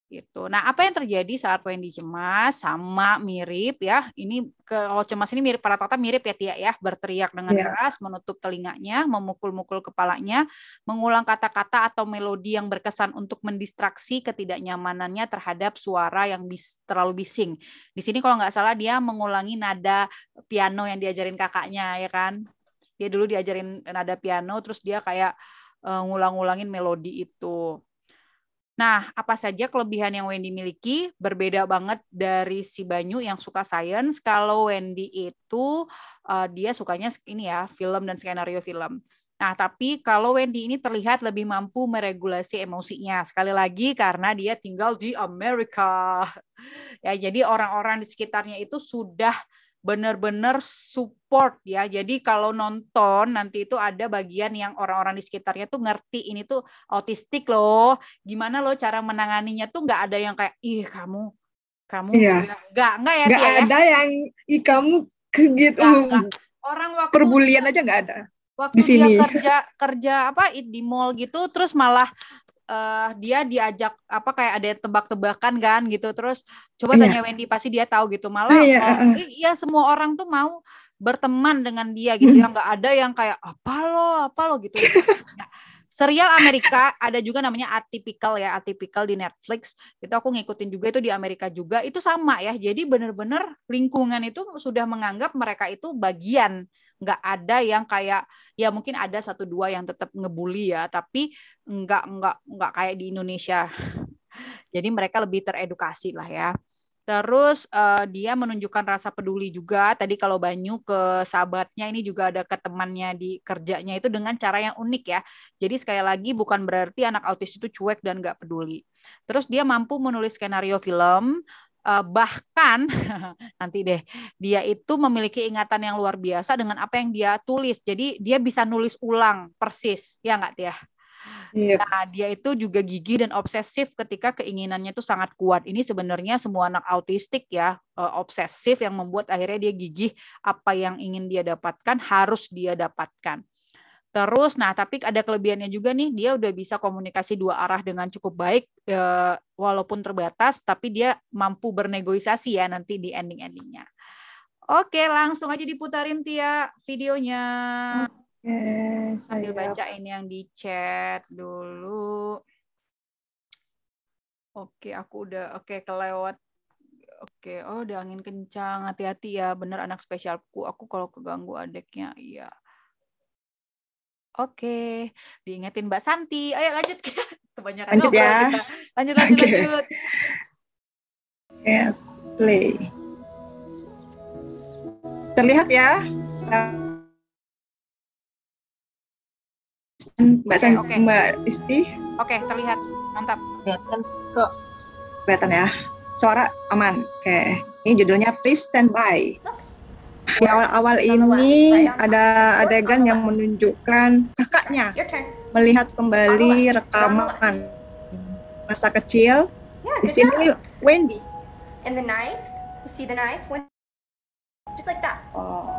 gitu. Nah, apa yang terjadi saat Wendy cemas sama mirip ya. Ini kalau cemas ini mirip para tata mirip ya Tia ya, berteriak dengan yeah. keras, menutup telinganya, memukul-mukul kepalanya, mengulang kata-kata atau melodi yang berkesan untuk mendistraksi ketidaknyamanannya terhadap suara yang bis, terlalu bising. Di sini kalau nggak salah dia mengulangi nada piano yang diajarin kakaknya ya kan. Dia dulu diajarin nada piano terus dia kayak uh, ngulang-ngulangin melodi itu. Nah, apa saja kelebihan yang Wendy miliki? Berbeda banget dari si Banyu yang suka science. Kalau Wendy itu uh, dia sukanya ini ya, film dan skenario film. Nah, tapi kalau Wendy ini terlihat lebih mampu meregulasi emosinya. Sekali lagi karena dia tinggal di Amerika. Ya, jadi orang-orang di sekitarnya itu sudah benar-benar support ya. Jadi kalau nonton nanti itu ada bagian yang orang-orang di sekitarnya tuh ngerti ini tuh autistik loh. Gimana lo cara menanganinya tuh nggak ada yang kayak ih kamu kamu iya. nggak nggak ya nggak ya? ada ya? yang ih kamu gitu orang waktu perbulian aja nggak ada waktu di sini. dia kerja kerja apa di mall gitu terus malah uh, dia diajak apa kayak ada tebak-tebakan kan gitu. Terus coba iya. tanya Wendy pasti dia tahu gitu. Malah iya, uh, iya semua orang tuh mau berteman dengan dia gitu. Ya nggak ada yang kayak apa lo? Apa lo? gitu. Nah, serial Amerika ada juga namanya Atypical ya Atypical di Netflix. Itu aku ngikutin juga itu di Amerika juga. Itu sama ya. Jadi bener-bener lingkungan itu sudah menganggap mereka itu bagian nggak ada yang kayak ya mungkin ada satu dua yang tetap ngebully ya tapi nggak nggak nggak kayak di Indonesia jadi mereka lebih teredukasi lah ya Terus eh, dia menunjukkan rasa peduli juga. Tadi kalau Banyu ke sahabatnya ini juga ada ke temannya di kerjanya itu dengan cara yang unik ya. Jadi sekali lagi bukan berarti anak autis itu cuek dan nggak peduli. Terus dia mampu menulis skenario film. Eh, bahkan nanti deh dia itu memiliki ingatan yang luar biasa dengan apa yang dia tulis. Jadi dia bisa nulis ulang persis ya nggak Tia? Iya. Nah, dia itu juga gigih dan obsesif ketika keinginannya itu sangat kuat. Ini sebenarnya semua anak autistik ya, eh, obsesif yang membuat akhirnya dia gigih apa yang ingin dia dapatkan harus dia dapatkan. Terus, nah tapi ada kelebihannya juga nih, dia udah bisa komunikasi dua arah dengan cukup baik, eh, walaupun terbatas, tapi dia mampu bernegosiasi ya nanti di ending-endingnya. Oke, langsung aja diputarin Tia videonya. Oke, Sambil saya bacain yang di chat dulu. Oke, aku udah oke kelewat. Oke, oh udah angin kencang. Hati-hati ya, bener anak spesialku. Aku kalau keganggu adeknya, iya. Oke, diingetin Mbak Santi. Ayo lanjut. Kebanyakan Lanjut ya. kita. Lanjut, lanjut, Oke. lanjut. Oke, play. Terlihat ya? Mbak San, oke. Mbak Isti, Oke, terlihat. Mantap. kelihatan kok. Kelihatan ya? Suara aman. Oke, ini judulnya Please Stand By. Di awal-awal ini ada adegan yang menunjukkan kakaknya turn. melihat kembali rekaman masa kecil. Yeah, Di sini. Wendy. And the knife. You see the knife? Just like that. Oh.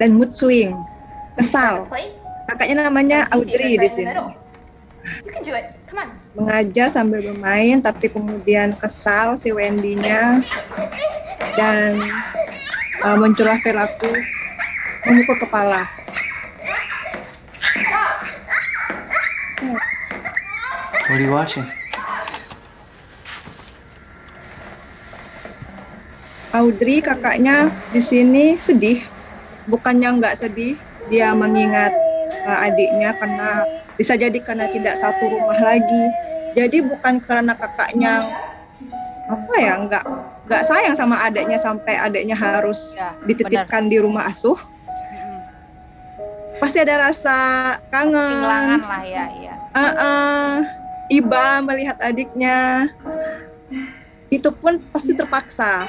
Dan mood swing, kesal. Kakaknya namanya Audrey di sini. You can do it. Mengajar sambil bermain, tapi kemudian kesal si Wendy-nya dan uh, muncullah perilaku memukul kepala. What are you watching? Audrey kakaknya di sini sedih, bukannya nggak sedih, dia mengingat uh, adiknya karena bisa jadi karena tidak satu rumah lagi. Jadi bukan karena kakaknya apa ya nggak nggak sayang sama adiknya sampai adiknya harus Ya, dititipkan di rumah asuh. Pasti ada rasa kangen, Kehilangan lah ya, iya. Uh-uh. iba melihat adiknya. Itu pun pasti terpaksa.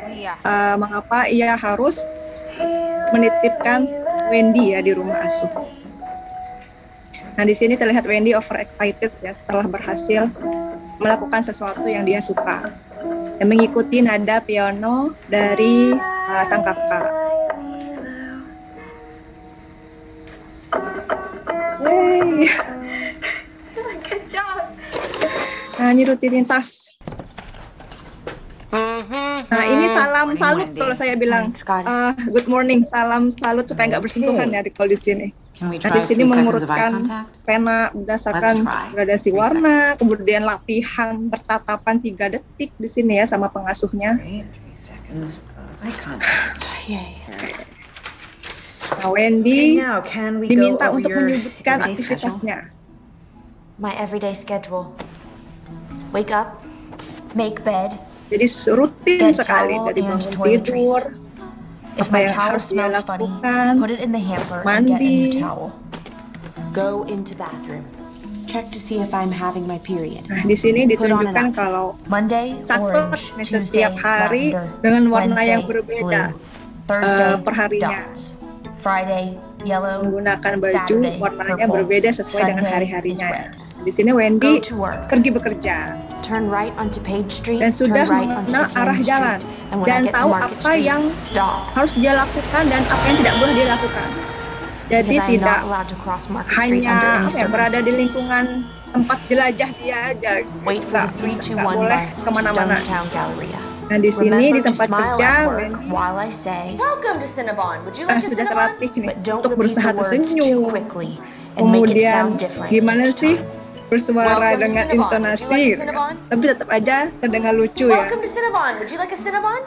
Oh, iya. uh, mengapa ia harus menitipkan Wendy ya di rumah asuh. Nah di sini terlihat Wendy overexcited ya setelah berhasil melakukan sesuatu yang dia suka dan mengikuti nada piano dari uh, sang kakak. Yeay. Good job. Nah ini rutinitas. Nah ini salam salut kalau saya bilang. Uh, good morning, salam salut supaya nggak bersentuhan ya di kalau di sini. Nah, di sini mengurutkan pena berdasarkan gradasi warna, kemudian latihan bertatapan tiga detik di sini ya sama pengasuhnya. Nah, Wendy diminta untuk menyebutkan aktivitasnya. My everyday schedule. Wake up, make bed, Jadi rutin sekali dari bangun toiletries. tidur, If apa my yang towel harus smells funny, lakukan, put it in the hamper and get a new mandi. towel. Go into bathroom. Check to see if I'm having my period. Nah, di sini Put on an ditunjukkan kalau Monday, saklek orange. nih Tuesday, setiap hari lavender. dengan warna yang Wednesday, berbeda blue. Thursday, eh, perharinya. dots. Friday, yellow. menggunakan baju Saturday, warnanya purple. berbeda sesuai dengan Sunday hari-harinya. is red. Di sini Wendy Go to work. pergi bekerja Turn right onto Page Street. dan sudah turn right onto mengenal arah jalan Street. Dan tahu apa Street, yang stop. harus dia lakukan dan apa yang tidak boleh dia lakukan. Jadi Because tidak hanya ya, berada di lingkungan tempat jelajah dia aja. Wait for the Nggak bisa- nggak 321 boleh ke mana-mana. Nah di sini di tempat kerja Wendy while I say, Welcome to Cinnabon. Would you like a sudah Cinnabon? terlatih nih but don't untuk berusaha tersenyum. quickly and make it Kemudian gimana sih time. Bersuara Welcome dengan intonasi, like tapi tetap aja terdengar lucu ya. To Cinnabon. Would you like a Cinnabon?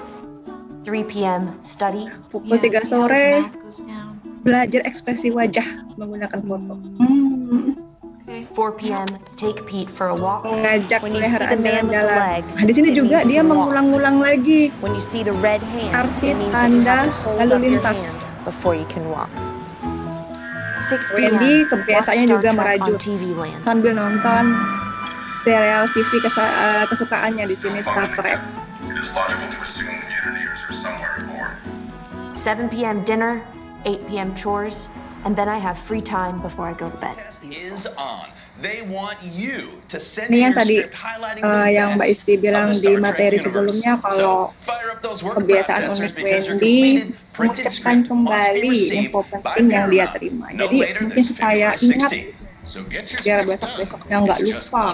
3 p.m. Study. Pukul 3 sore belajar ekspresi wajah menggunakan foto. Hmm. 4 p.m. Take Pete for a walk. With the jalan-jalan. legs, Nah, di sini juga dia mengulang-ulang lagi When you see the red hand, arti tanda lalu lintas. before you can walk. 6 p.m. Wendy kebiasaannya juga merajut sambil nonton serial TV kesa- eh, kesukaannya di sini Star Trek. 7 p.m. dinner, 8 p.m. chores, and then I have free time before I go to bed. is on. They want you to send Ini in yang tadi eh, the yang Mbak Isti bilang the di materi sebelumnya kalau kebiasaan unik Wendy mengucapkan kembali info penting yang dia terima. Jadi mungkin supaya ingat 16. So get your biar scripts besok done. besoknya nggak lupa.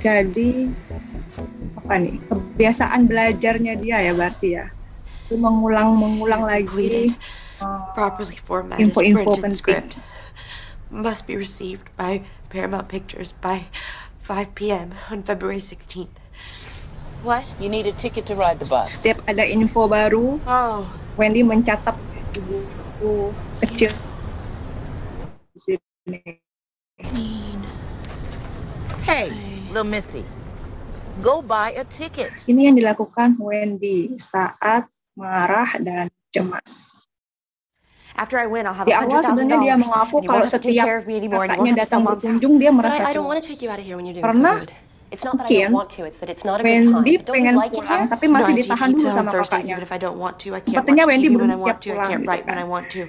Jadi apa nih kebiasaan belajarnya dia ya berarti ya itu mengulang mengulang lagi properly formatted info-info printed penting. script must be received by Paramount Pictures by 5 p.m. on February 16th. What? You need a ticket to ride the bus. Setiap ada info baru, Oh. Wendy mencatat di buku kecil di sini. Hey, little Missy, go buy a ticket. Ini yang dilakukan Wendy saat marah dan cemas. After I win, I'll have Di a awal hundred thousand sebenarnya dia dollars. mengaku kalau setiap care of me anymore, and you kakaknya datang berkunjung dia merasa I, I don't want to puas. take you out of here when you're doing Karena so good. It's not that I mungkin don't want to, it's that it's not a good time. Wendy pengen you like it pulang here? tapi masih ditahan dulu sama on Thursdays kakaknya. even if I don't want to. I can't Sepertinya Wendy belum when I siap want to. I pulang gitu kan. I want to.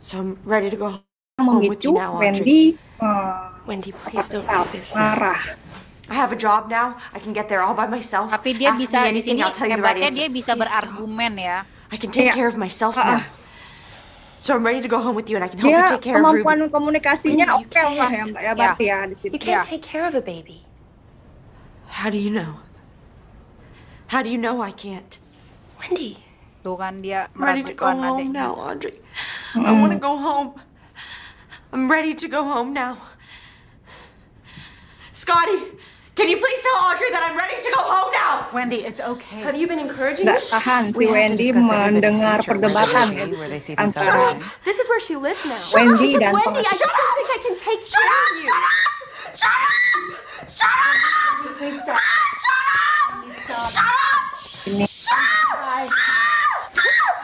So I'm ready to go Yang home with memicu you now, Audrey. Wendy eh, Wendy, please don't do this. marah. I have a job now. I can get there all by myself. Tapi dia Ask bisa di anything, sini I'll tell you the right hebatnya answer. dia bisa berargumen ya. I can take Iya. care of myself ah. now. So I'm ready to go home with you, and I can help Dia you take care of Ruby. kemampuan komunikasinya Wendy, you oke lah ya can't. Mbak ya berarti ya di sini. You can't take care of a baby. How do you know? How do you know I can't? Wendy. Tuh kan dia I'm ready to go meragukan home adiknya. now, Audrey. I want to go home. I'm ready to go home now. Scotty, can you please tell Audrey that I'm ready to go home now? Wendy, it's okay. Have you been encouraging Nggak her? tahan si We have to Wendy discuss everybody's mendengar future, perdebatan where they see- where they see themselves antara going. This is where she lives now. Wendy because dan Wendy, I pengacara. just don't think I can take care of you. Please stop. ini.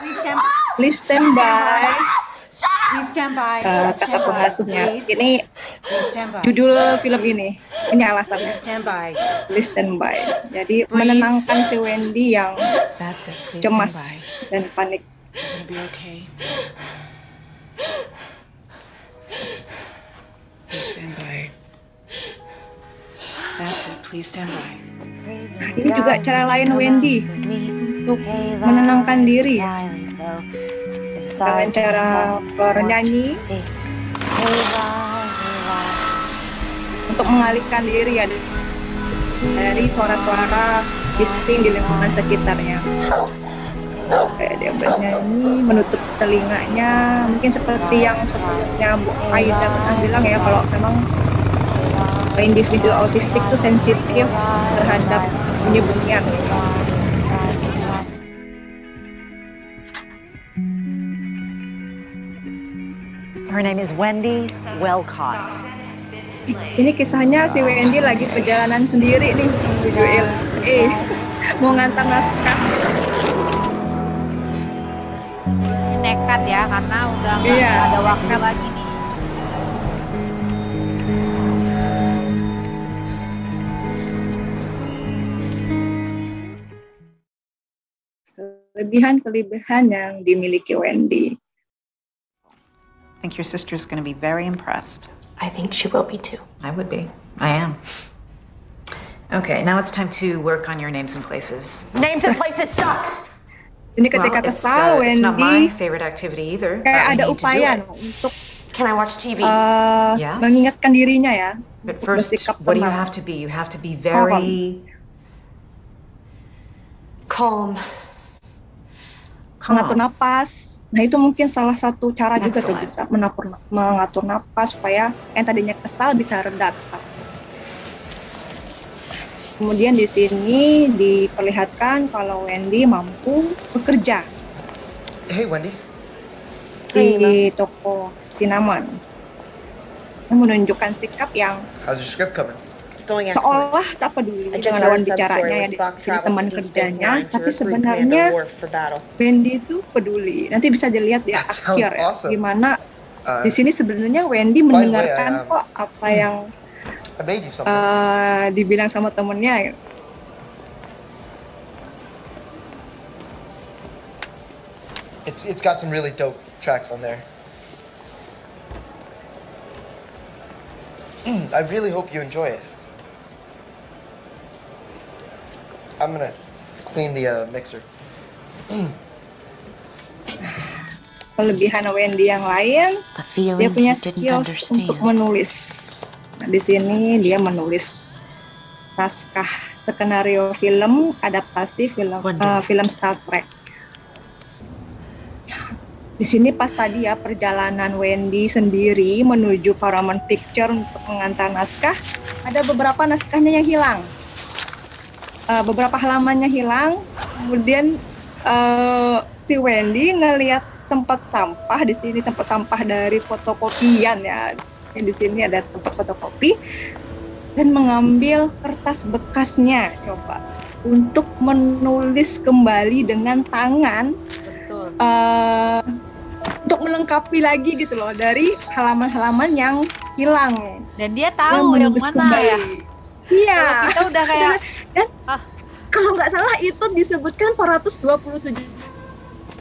Please stand. Please stand by. Please stand by. Eh, kata pengasuhnya. Ini judul film ini. Ini alasannya. Please stand by. Please stand by. Jadi menenangkan si Wendy yang That's it. Please cemas dan panik. Be okay. Please stand by. That's it. Please stand by. Nah, ini juga cara lain Wendy untuk menenangkan diri dengan cara bernyanyi untuk mengalihkan diri ya dari suara-suara bising di lingkungan sekitarnya. Kayak dia bernyanyi, menutup telinganya, mungkin seperti yang sebelumnya Bu Aida pernah bilang ya kalau memang individu autistik tuh sensitif terhadap bunyi-bunyian. Her name is Wendy Wellcott. Ini kisahnya si Wendy lagi perjalanan sendiri nih menuju LA mau ngantar naskah. Ini nekat ya karena udah nggak Iya, ada waktu lagi nih. Kelebihan-kelebihan yang dimiliki Wendy. I think your sister's going to be very impressed. I think she will be too. I would be. I am. Okay, now it's time to work on your names and places. Names and places sucks. Ini ketika well, it's, kesal uh, it's not my favorite activity either. kayak ada need to do upaya it. untuk Can I watch TV? uh, Yes. mengingatkan dirinya ya. But first, what do you have to be? You have to be very Calm. mengatur napas. Nah itu mungkin salah satu cara juga tuh bisa mengatur, mengatur napas supaya yang tadinya kesal bisa reda kesal. Kemudian di sini diperlihatkan kalau Wendy mampu bekerja Hey, Wendy. di toko cinnamon. Menunjukkan sikap yang How's your script coming? Going seolah tak peduli dengan lawan bicaranya ya travels teman kerjanya, tapi sebenarnya. Wendy itu peduli. Nanti bisa dilihat di akhir ya, awesome. gimana Uh, di sini sebenarnya Wendy way, mendengarkan I, um, kok apa yang you something. eh, dibilang sama temennya. it's it's got some really dope tracks on there. Mm, I really hope you enjoy it. I'm gonna clean the uh, mixer. Kelebihan Wendy yang lain, dia feeling punya skills untuk menulis. Nah, di sini dia menulis naskah skenario film adaptasi film eh, film Star Trek. Di sini pas tadi ya perjalanan Wendy sendiri menuju Paramount Picture untuk mengantar naskah, ada beberapa naskahnya yang hilang. Eh, beberapa halamannya hilang, kemudian eh, si Wendy ngelihat tempat sampah di sini tempat sampah dari fotokopian ya. Yang di sini ada tempat fotokopi dan mengambil kertas bekasnya coba untuk menulis kembali dengan tangan Betul. eh, untuk melengkapi lagi gitu loh dari halaman-halaman yang hilang. Dan dia tahu yang mana kembali. ya. Iya. Kita udah kayak dan kalau nggak salah itu disebutkan 427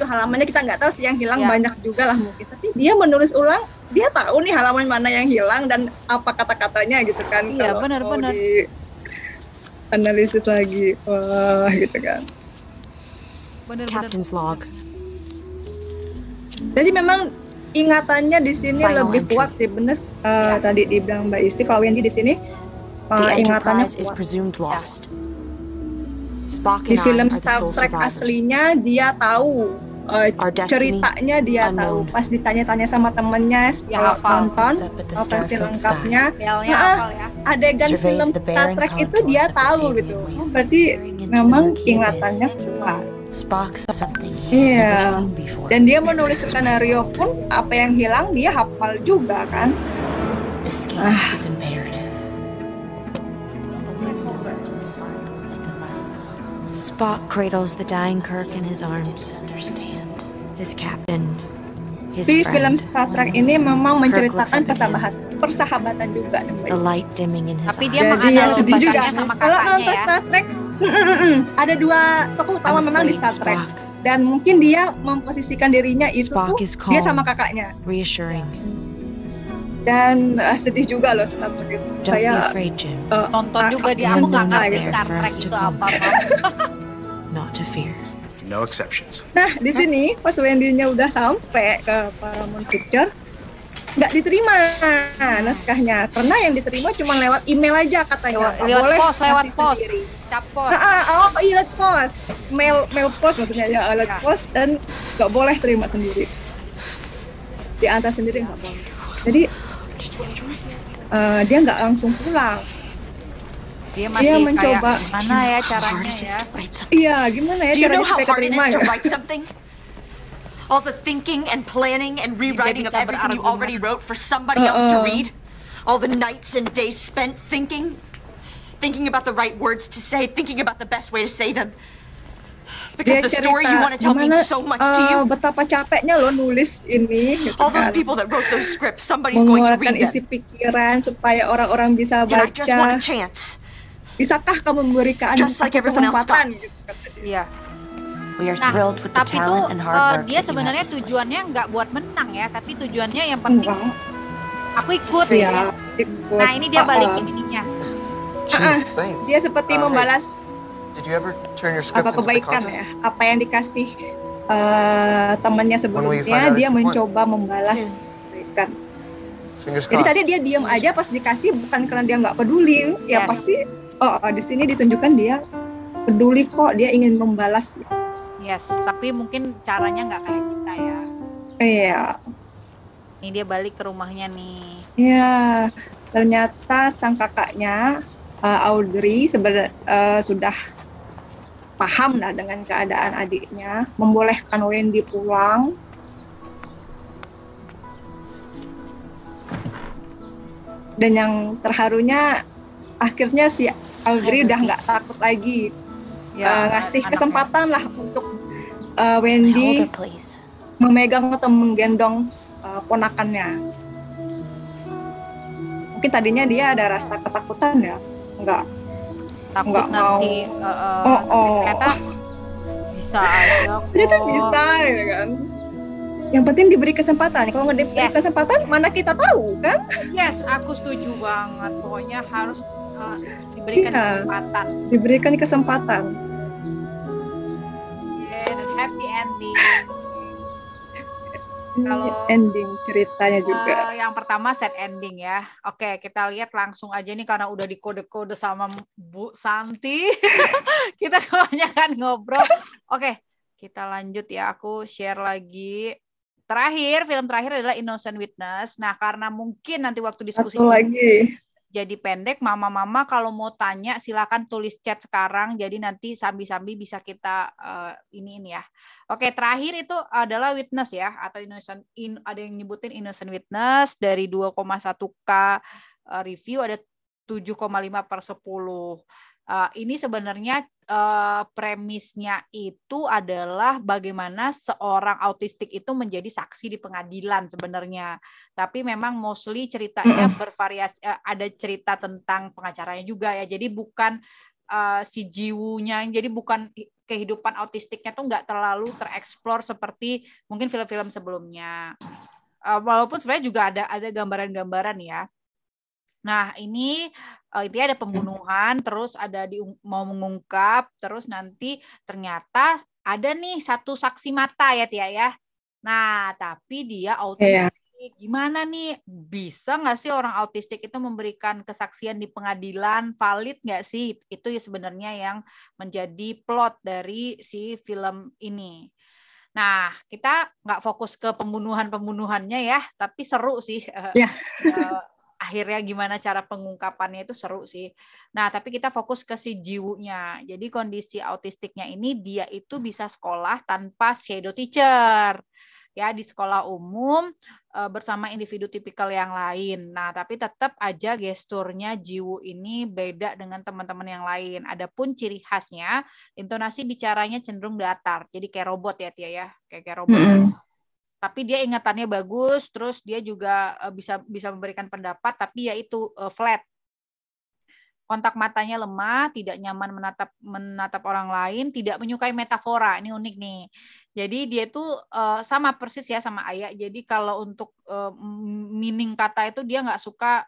halamannya kita nggak tahu sih yang hilang Ya. banyak juga lah mungkin tapi dia menulis ulang dia tahu nih halaman mana yang hilang dan apa kata-katanya gitu kan Iya, Kalau benar, mau benar. di analisis lagi wah gitu kan bener-bener Captain's log. jadi memang ingatannya di sini Final lebih entry. kuat sih bener eh, tadi dibilang Mbak Isti kalau Wendy di sini Eh, ingatannya kuat. presumed lost. Spock di film Star Trek aslinya dia tahu destiny ceritanya dia tahu. pas ditanya-tanya sama temennya kalau hafal. nonton Up at the oh, versi lengkapnya Belnya nah, ya. adegan film Star Trek itu dia tahu gitu. Oh, berarti memang ingatannya kuat. Iya. dan dia menulis skenario pun apa yang hilang dia hafal juga kan? Escape Ah. Spock cradles the dying Kirk in his arms. His captain, his di film Star Trek ini memang menceritakan persahabatan persahabatan juga the light dimming in his Tapi eyes. dia Jadi ya sedih juga. sama Kalau nonton ya. Star Trek, ada dua tokoh utama I'm memang di Star Trek. Spock. Dan mungkin dia memposisikan dirinya itu Spock tuh is dia calm. sama kakaknya. reassuring. Dan eh, sedih juga loh Star Trek itu. Don't be Saya afraid, Jim. eh, Nonton juga dia Hands aku nggak ngerti Star Trek itu apa apa. Not to fear. No exceptions. Nah di sini pas Wendy-nya udah sampai ke Paramount Picture, nggak diterima naskahnya karena yang diterima cuma lewat email aja katanya. Nggak Lewat boleh pos, lewat pos. sendiri. Cap pos. Ah, ah, oh iya lewat pos, mail mail pos maksudnya ya lewat pos dan nggak boleh terima sendiri. Diantar sendiri nggak boleh. Jadi eh, dia nggak langsung pulang. Dia Dia mencoba. kayak gimana ya caranya ya. Iya, gimana ya Do you caranya know how supaya hard it keterima to ya? write something? All the thinking and planning and rewriting of everything you already wrote for somebody else to Uh-uh. read? All the nights and days spent thinking? Thinking about the right words to say, thinking about the best way to say them. Because Dia the story you want to tell means so much to eh, you. betapa capeknya lo nulis ini gitu All those kan. people that wrote those scripts, somebody's going to read isi them. pikiran supaya orang-orang bisa And I just want a baca. chance. Bisakah kamu memberikan Just like aku everyone else kesempatan? got. Gitu, dia. Iya. We are Nah, thrilled with the tapi tuh talent and hard eh, work dia you have sebenarnya tujuannya nggak buat menang ya, tapi tujuannya yang penting aku ikut. Iya, ikut. Nah ini dia balikin oh. ininya. Thanks. Dia seperti Uh, hey, membalas Did you ever turn your script apa into the contest? ya, apa yang dikasih eh, temannya sebelumnya, dia mencoba membalas kebaikan. Jadi crossed. tadi dia diam aja pas dikasih bukan karena dia nggak peduli, ya Yes. pasti oh, oh, di sini ditunjukkan dia peduli kok dia ingin membalas Yes, tapi mungkin caranya nggak kayak kita ya. iya Ini dia balik ke rumahnya nih. Ya, ternyata sang kakaknya uh, Audrey sebenarnya uh, sudah paham lah dengan keadaan adiknya, membolehkan Wendy pulang. Dan yang terharunya akhirnya si Audrey udah nggak takut lagi Ya, uh, ngasih anaknya. kesempatan lah untuk uh, Wendy memegang atau menggendong uh, ponakannya. Mungkin tadinya dia ada rasa ketakutan ya, enggak Takut nggak mau. nanti. uh, uh, Oh, oh. Ternyata bisa aja kok. Ternyata bisa ya kan. Yang penting diberi kesempatan. Kalau nggak diberi Yes. kesempatan, mana kita tahu kan? Yes, aku setuju banget. Pokoknya harus uh, diberikan Iya. kesempatan. Diberikan kesempatan. Yeah, dan happy ending. Kalau- ending ceritanya juga. Eh, yang pertama set ending ya. Oke, kita lihat langsung aja nih karena udah dikode-kode sama Bu Santi. kita kebanyakan ngobrol. Oke, kita lanjut ya. Aku share lagi. Terakhir, film terakhir adalah Innocent Witness. Nah, karena mungkin nanti waktu diskusi Satu lagi. jadi pendek, mama-mama kalau mau tanya silakan tulis chat sekarang. Jadi nanti sambi-sambi bisa kita eh, ini ini ya. Oke, terakhir itu adalah witness ya atau innocent in, ada yang nyebutin innocent witness dari 2,1k eh, review ada 7,5 per 10. Eh, ini sebenarnya eh, premisnya itu adalah bagaimana seorang autistik itu menjadi saksi di pengadilan sebenarnya. Tapi memang mostly ceritanya bervariasi eh, ada cerita tentang pengacaranya juga ya. Jadi bukan eh, si jiwunya, jadi bukan kehidupan autistiknya tuh nggak terlalu tereksplor seperti mungkin film-film sebelumnya. Eh, walaupun sebenarnya juga ada ada gambaran-gambaran ya. Nah, ini eh, intinya ada pembunuhan, terus ada di mau mengungkap, terus nanti ternyata ada nih satu saksi mata ya Tia ya. Nah, tapi dia autistik. Gimana nih? Bisa nggak sih orang autistik itu memberikan kesaksian di pengadilan? Valid nggak sih? Itu ya sebenarnya yang menjadi plot dari si film ini. Nah, kita nggak fokus ke pembunuhan-pembunuhannya ya, tapi seru sih. eh, Ya. eh, akhirnya gimana cara pengungkapannya itu seru sih. Nah, tapi kita fokus ke si jiwunya. Jadi kondisi autistiknya ini dia itu bisa sekolah tanpa shadow teacher. Ya, di sekolah umum eh, bersama individu tipikal yang lain. Nah, tapi tetap aja gesturnya jiwu ini beda dengan teman-teman yang lain. Adapun ciri khasnya, intonasi bicaranya cenderung datar. Jadi kayak robot ya, Tia ya. Kayak kayak robot Mm-mm. tapi dia ingatannya bagus terus dia juga eh, bisa bisa memberikan pendapat tapi ya itu eh, flat kontak matanya lemah tidak nyaman menatap menatap orang lain tidak menyukai metafora ini unik nih jadi dia tuh eh, sama persis ya sama ayah. Jadi kalau untuk eh, meaning kata itu dia nggak suka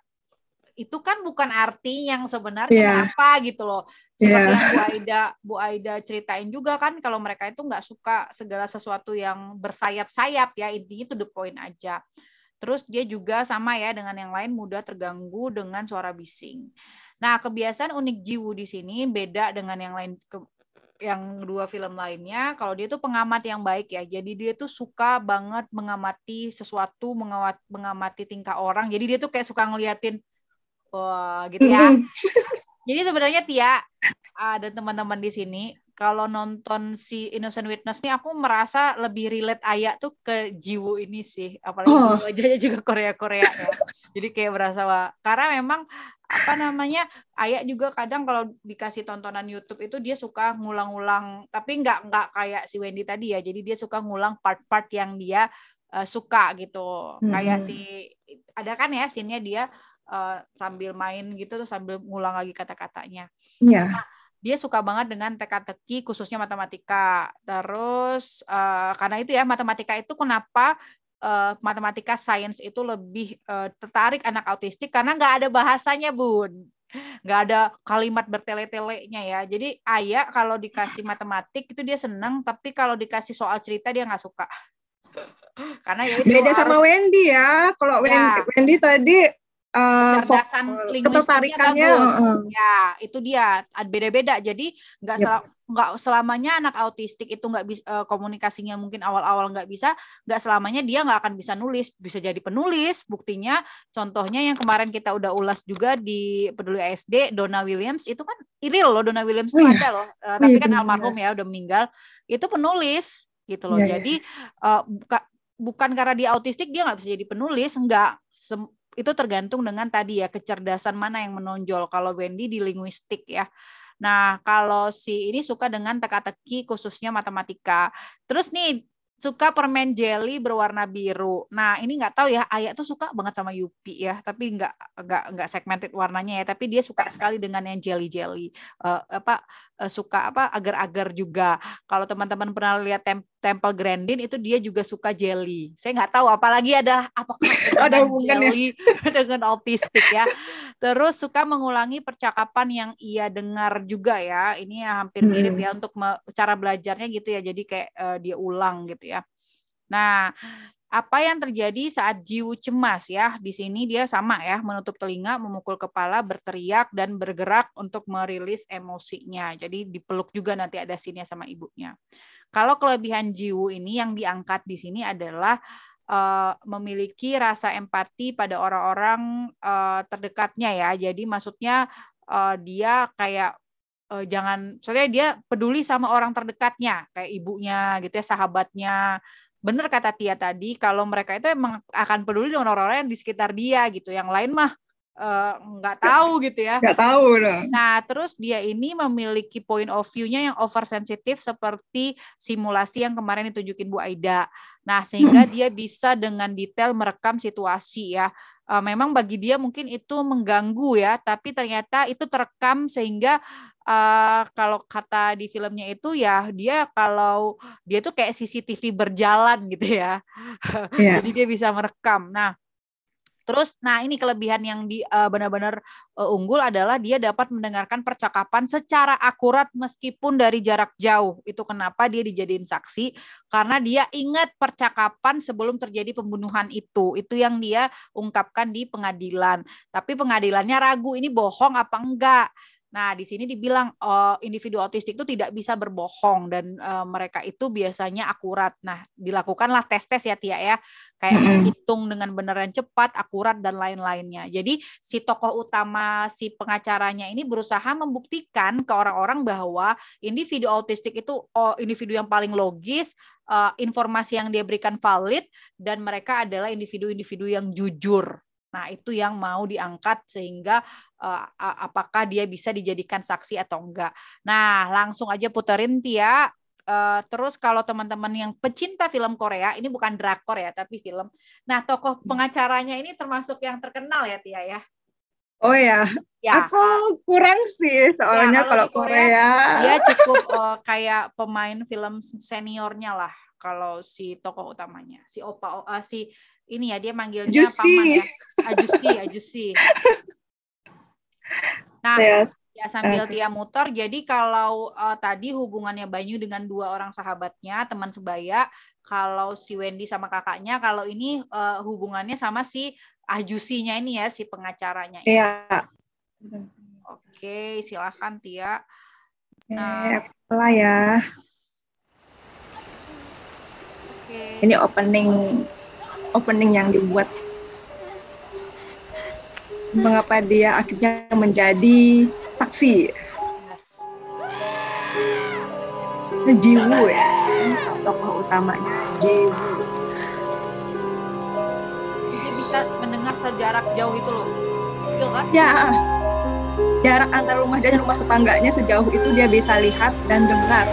itu kan bukan arti yang sebenarnya Iya. kenapa gitu loh. Seperti Iya. yang Bu Aida Bu Aida ceritain juga kan kalau mereka itu nggak suka segala sesuatu yang bersayap-sayap ya intinya itu the point aja. Terus dia juga sama ya dengan yang lain mudah terganggu dengan suara bising. Nah kebiasaan unik Jiwu di sini beda dengan yang lain. Ke- yang dua film lainnya kalau dia tuh pengamat yang baik ya. Jadi dia tuh suka banget mengamati sesuatu mengawat, mengamati tingkah orang. Jadi dia tuh kayak suka ngeliatin wah gitu ya. Jadi sebenarnya Tia ah, dan teman-teman di sini kalau nonton si Innocent Witness nih aku merasa lebih relate Ayah tuh ke Jiwo ini sih. Apalagi Oh. wajahnya juga Korea-Korea ya. jadi kayak berasa wah karena memang apa namanya Ayah juga kadang kalau dikasih tontonan YouTube itu dia suka ngulang-ulang tapi nggak nggak kayak si Wendy tadi ya jadi dia suka ngulang part-part yang dia eh, suka gitu kayak Mm-mm. si ada kan ya scene-nya dia eh, sambil main gitu terus sambil ngulang lagi kata-katanya Iya. dia suka banget dengan teka-teki khususnya matematika. Terus eh, karena itu ya matematika itu kenapa eh, matematika sains itu lebih eh, tertarik anak autistik karena nggak ada bahasanya bun, nggak ada kalimat bertele-telenya ya. Jadi ayah kalau dikasih matematik itu dia seneng, tapi kalau dikasih soal cerita dia nggak suka. karena ya itu Beda sama harus- Wendy ya. Kalau Ya. Wendy, Wendy tadi uh, kecerdasan linguistiknya ketertarikannya, bagus. Ya, itu dia. Beda-beda. Jadi nggak Yep. sel- nggak selamanya anak autistik itu nggak bisa eh, komunikasinya mungkin awal-awal nggak bisa, nggak selamanya dia nggak akan bisa nulis. Bisa jadi penulis. Buktinya, contohnya yang kemarin kita udah ulas juga di Peduli ASD, Donna Williams itu kan real loh. Donna Williams itu Oh iya. ada loh. Eh, Oh tapi iya, kan almarhum ya udah meninggal. Itu penulis gitu loh. Iya, iya. Jadi eh, buka- bukan karena dia autistik dia nggak bisa jadi penulis, enggak. Itu tergantung dengan tadi ya kecerdasan mana yang menonjol. Kalau Wendy di linguistik ya. Nah, kalau si ini suka dengan teka-teki khususnya matematika. Terus nih suka permen jelly berwarna biru. Nah, ini nggak tahu ya, Ayah tuh suka banget sama Yupi ya, tapi nggak nggak nggak segmented warnanya ya, tapi dia suka sekali dengan yang jelly jelly. apa eh, suka apa agar-agar juga. Kalau teman-teman pernah lihat tem- Temple Grandin itu dia juga suka jelly. Saya nggak tahu apalagi ada apakah Ada hubungan jelly dengan autistik ya. Terus suka mengulangi percakapan yang ia dengar juga ya. Ini ya hampir mirip Hmm. ya untuk cara belajarnya gitu ya. Jadi kayak eh, dia ulang gitu ya. Nah, apa yang terjadi saat Jiwu cemas ya? Di sini dia sama ya, menutup telinga, memukul kepala, berteriak dan bergerak untuk merilis emosinya. Jadi dipeluk juga nanti ada sinnya sama ibunya. Kalau kelebihan Jiwu ini yang diangkat di sini adalah eh, memiliki rasa empati pada orang-orang eh, terdekatnya ya. Jadi maksudnya eh, dia kayak eh, jangan, soalnya dia peduli sama orang terdekatnya, kayak ibunya gitu ya, sahabatnya. Bener kata Tia tadi, kalau mereka itu emang akan peduli dengan orang-orang yang di sekitar dia gitu. Yang lain mah eh, nggak tahu gitu ya. Nggak tahu dong. Nah, terus dia ini memiliki point of view-nya yang oversensitif seperti simulasi yang kemarin ditunjukin Bu Aida. Nah, sehingga dia bisa dengan detail merekam situasi ya. Eh, memang bagi dia mungkin itu mengganggu ya, tapi ternyata itu terekam sehingga eh, kalau kata di filmnya itu ya dia kalau dia tuh kayak CCTV berjalan gitu ya. Iya. Jadi dia bisa merekam. Nah, Terus, nah ini kelebihan yang di eh, benar-benar eh, unggul adalah dia dapat mendengarkan percakapan secara akurat meskipun dari jarak jauh. Itu kenapa dia dijadiin saksi karena dia ingat percakapan sebelum terjadi pembunuhan itu. Itu yang dia ungkapkan di pengadilan. Tapi pengadilannya ragu ini bohong apa enggak. Nah, di sini dibilang eh, individu autistik itu tidak bisa berbohong dan eh, mereka itu biasanya akurat. Nah, dilakukanlah tes-tes ya Tia ya, kayak menghitung dengan benar dan cepat, akurat dan lain-lainnya. Jadi si tokoh utama si pengacaranya ini berusaha membuktikan ke orang-orang bahwa individu autistik itu oh, individu yang paling logis, eh, informasi yang dia berikan valid dan mereka adalah individu-individu yang jujur. Nah, itu yang mau diangkat sehingga eh, a- apakah dia bisa dijadikan saksi atau enggak. Nah, langsung aja puterin Tia. Eh, terus kalau teman-teman yang pecinta film Korea, ini bukan drakor ya, tapi film. Nah, tokoh pengacaranya ini termasuk yang terkenal ya Tia ya. Oh ya, Ya, aku kurang sih soalnya Ya, kalau di Korea, Korea. dia cukup eh, kayak pemain film seniornya lah kalau si tokoh utamanya, si Opa eh, si ini ya dia manggilnya Ajusi. paman ya. Ajusi, Ajusi. Nah, Yes. ya sambil Oke. Tia muter, jadi kalau eh, tadi hubungannya Banyu dengan dua orang sahabatnya, teman sebaya, kalau si Wendy sama kakaknya, kalau ini eh, hubungannya sama si Ajusinya ini ya, si pengacaranya. ini. Iya. Oke, silakan Tia. Eh, lah ya. Oke. Ini opening opening yang dibuat mengapa dia akhirnya menjadi taksi. Jiwu ya, tokoh utamanya Jiwu. Dia bisa mendengar sejarak jauh itu loh, kan? Ya, jarak antar rumah dan rumah tetangganya sejauh itu dia bisa lihat dan dengar.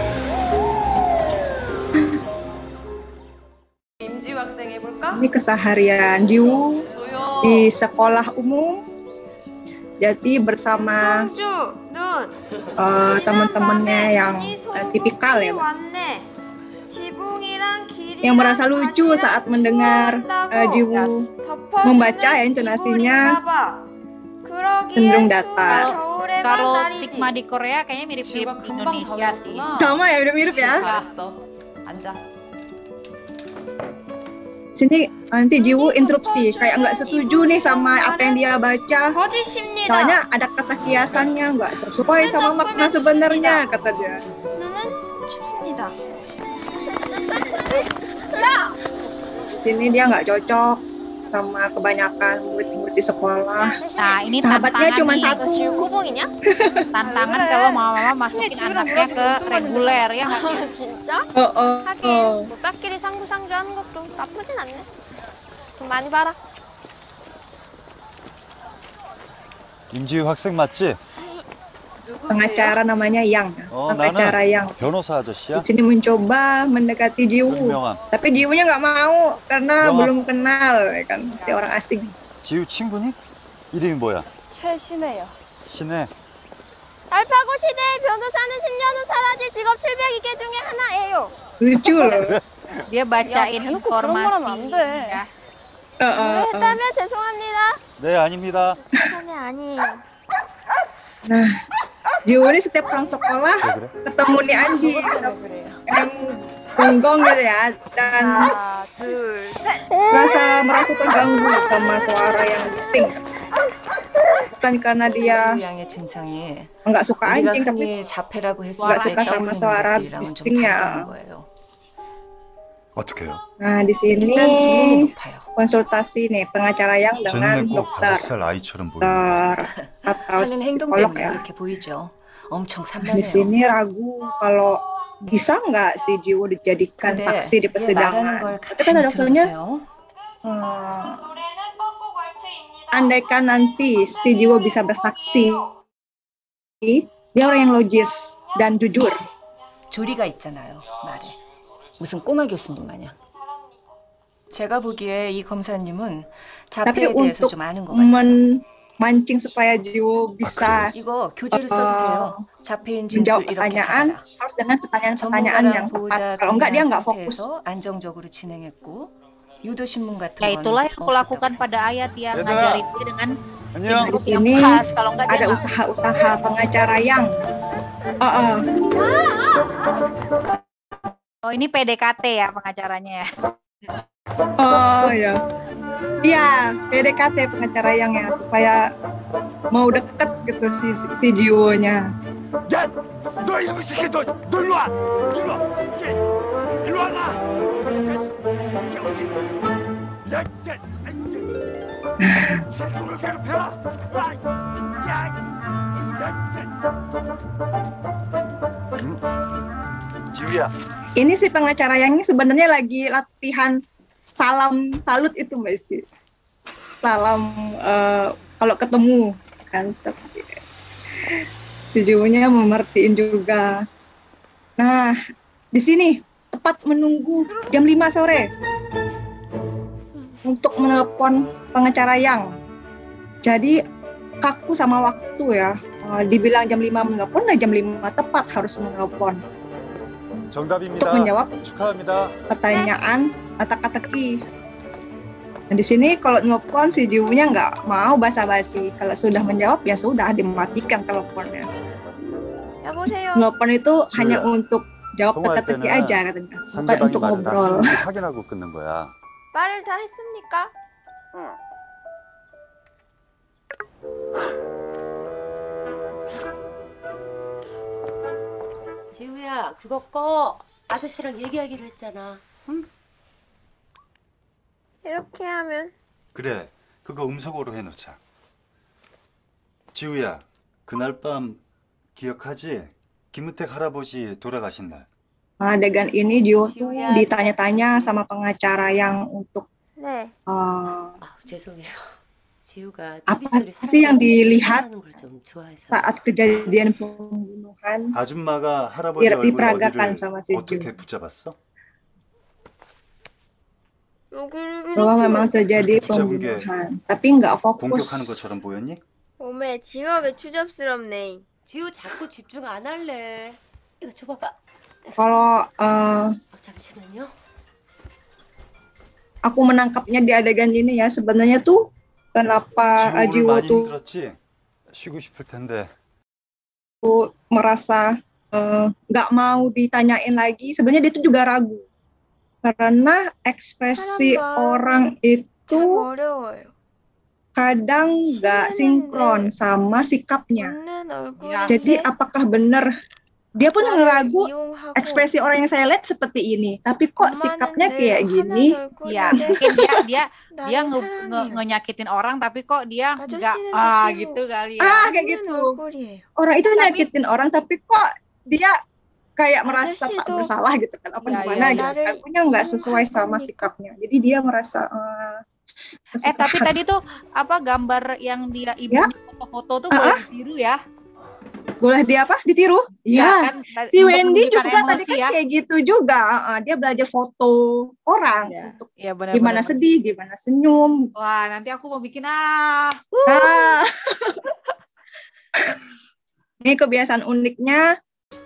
Ini keseharian Jiwoo di sekolah umum. Jadi bersama uh, teman-temannya yang uh, tipikal ya. Yang merasa lucu saat mendengar eh, uh, Jiwu ya, membaca ya intonasinya cenderung datar kalau stigma di Korea kayaknya mirip-mirip Indonesia sih. Sama ya, mirip-mirip ya sini nanti jiwu interupsi. Kayak nggak setuju nih sama apa yang dia baca. soalnya ada kata kiasannya nggak sesuai sama makna sebenarnya kata dia. Sini dia nggak cocok sama kebanyakan murid-murid di sekolah. Nah, ini sahabatnya tantangan cuma nih. satu. Tantangan kalau mama-mama masukin anaknya ke reguler ya nggak? 아, 진짜? Oh, oh, 하긴 oh. 뭐 딱끼리 상부상조하는 것도 나쁘진 않네. 돈 많이 벌어. 임지우 학생 맞지? Pengacara namanya Yang. 어, Pengacara Yang. 변호사 아저씨야. Di sini mencoba mendekati Jiwoo. Tapi Jiwoonya nggak mau karena 명함. belum kenal kan si orang asing. 지우 친구니? 이름이 뭐야? 최신혜요. 신혜. 알파고 시대의 변호사는 10년 후 사라질 직업 700개 중에 하나예요. Lucu loh. Dia bacain 야, 대놓고 그런 말 하면 안 informasi. 돼. Uh, uh, uh. 했다면 죄송합니다. 네, 아닙니다. 아니 아니에요. Nah, Juli setiap pulang sekolah iya, ketemu nih Anji. Yang gonggong gitu ya. Dan merasa merasa terganggu sama suara yang bising bukan karena dia nggak suka anjing tapi nggak suka sama suara bisingnya. 다르다는 거예요. 어떻게요? Nah di sini 일단 지능이 높아요. konsultasi nih pengacara yang 제 dengan 눈에 꼭 dokter 다섯 살 아이처럼 보이네. dokter atau 하는 행동 psikolog 때문에 ya. 그렇게 보이죠. 엄청 Di 산만해요. sini ragu kalau bisa nggak si Jiwo dijadikan 근데 saksi di 얘 말하는 persidangan. 걸 Tapi kata 가만히 dokternya, 들어보세요. eh, andaikan nanti si Jiwo bisa bersaksi, dia orang yang logis dan jujur. 조리가 있잖아요. 말에. 무슨 꼬마 교수님 마냥. 제가 보기에 이 검사님은 Tapi 자폐에 대해서 untuk 좀 아는 것 같아요. memancing supaya Jiwo bisa 이거 교재로 어, 써도 돼요. 자폐인 menjawab 진술 이렇게 pertanyaan 받아라. harus dengan pertanyaan-pertanyaan yang 전문가랑 tepat. 보호자 Kalau enggak dia 동일한 nggak fokus. 상태에서 안정적으로 진행했고 유도 신문 같은 Ya 건 itulah yang aku lakukan pada ayat yang 얘들아. ngajarin dia dengan 안녕. input yang Ini khas. Kalau enggak dia ada nggak- usaha-usaha pengacara yang uh, uh, Oh ini PDKT ya pengacaranya ya. Oh ya. Iya, PDKT pengacara yang ya supaya mau deket gitu si si Jiwonya. Iya. Ini si pengacara yang ini sebenarnya lagi latihan salam salut itu Mbak Isti. Salam uh, kalau ketemu kan tapi si Jumunya memertiin juga. Nah, di sini tepat menunggu jam 5 sore untuk menelpon pengacara yang. Jadi kaku sama waktu ya. Eh, dibilang jam 5 menelpon, nah jam 5 tepat harus menelpon. 정답입니다. untuk menjawab 축하합니다. pertanyaan teka-teki. Nah, di sini kalau nelpon si Jiwunya nggak mau basa-basi. Kalau sudah menjawab ya sudah dimatikan teleponnya. 여보세요. Nelpon itu hanya Jiwo. untuk jawab 통화할 teka-teki 때는 aja katanya, bukan 상대방이 untuk 말을 ngobrol. 다 확인하고 끊는 거야. 말을 다 했습니까? 지우야, 그거 꺼. 아저씨랑 얘기하기로 했잖아. 응? 이렇게 하면 그래, 그거 음성으로 해놓자. 지우야, 그날 밤 기억하지? 김은택 할아버지 돌아가신 날. Adegan ini Jiwo tuh ditanya-tanya sama pengacara yang untuk 네. 아, 죄송해요. 지우가 apa TV 소리 sih yang dilihat 하는 걸 좀 좋아해서. saat kejadian pembunuhan 아줌마가 할아버지 Biar 얼굴 diperagakan 어디를 sama si 어떻게 붙잡았어? 여기를 bahwa memang terjadi Itu 붙잡은 게 pembunuhan, tapi nggak 공격하는 fokus. 것처럼 보였니? 어메 징하게 추잡스럽네. 지우 자꾸 집중 안 할래. 이거 줘봐봐. Kalau eh, 어, 잠시만요. aku menangkapnya di adegan ini ya sebenarnya tuh kenapa eh, 지우 Jiwo 오늘 많이 tuh 힘들었지? 쉬고 싶을 텐데. merasa eh, nggak mau ditanyain lagi sebenarnya dia tuh juga ragu karena ekspresi orang itu kadang nggak sinkron sama sikapnya. Jadi apakah benar dia pun ngeragu ekspresi orang yang saya lihat seperti ini, tapi kok sikapnya kayak gini? Ya, mungkin dia dia dia nge, nge, ngenyakitin orang tapi kok dia nggak ah gitu kali ya. Ah kayak gitu. Orang itu nyakitin orang tapi kok dia kayak merasa tak bersalah gitu kan apa Ya, gimana ya, gitu ya. kan punya nggak sesuai sama sikapnya? Jadi dia merasa eh, Eh tapi tadi tuh apa gambar yang dia ibunya foto-foto tuh boleh ditiru ya? Boleh dia apa ditiru Iya, Iya. kan, tadi- si Wendy juga tadi emosi kan ya. kayak gitu juga Ah, dia belajar foto orang untuk Iya benar. gimana sedih gimana senyum Wah nanti aku mau bikin ah. Ah. ini kebiasaan uniknya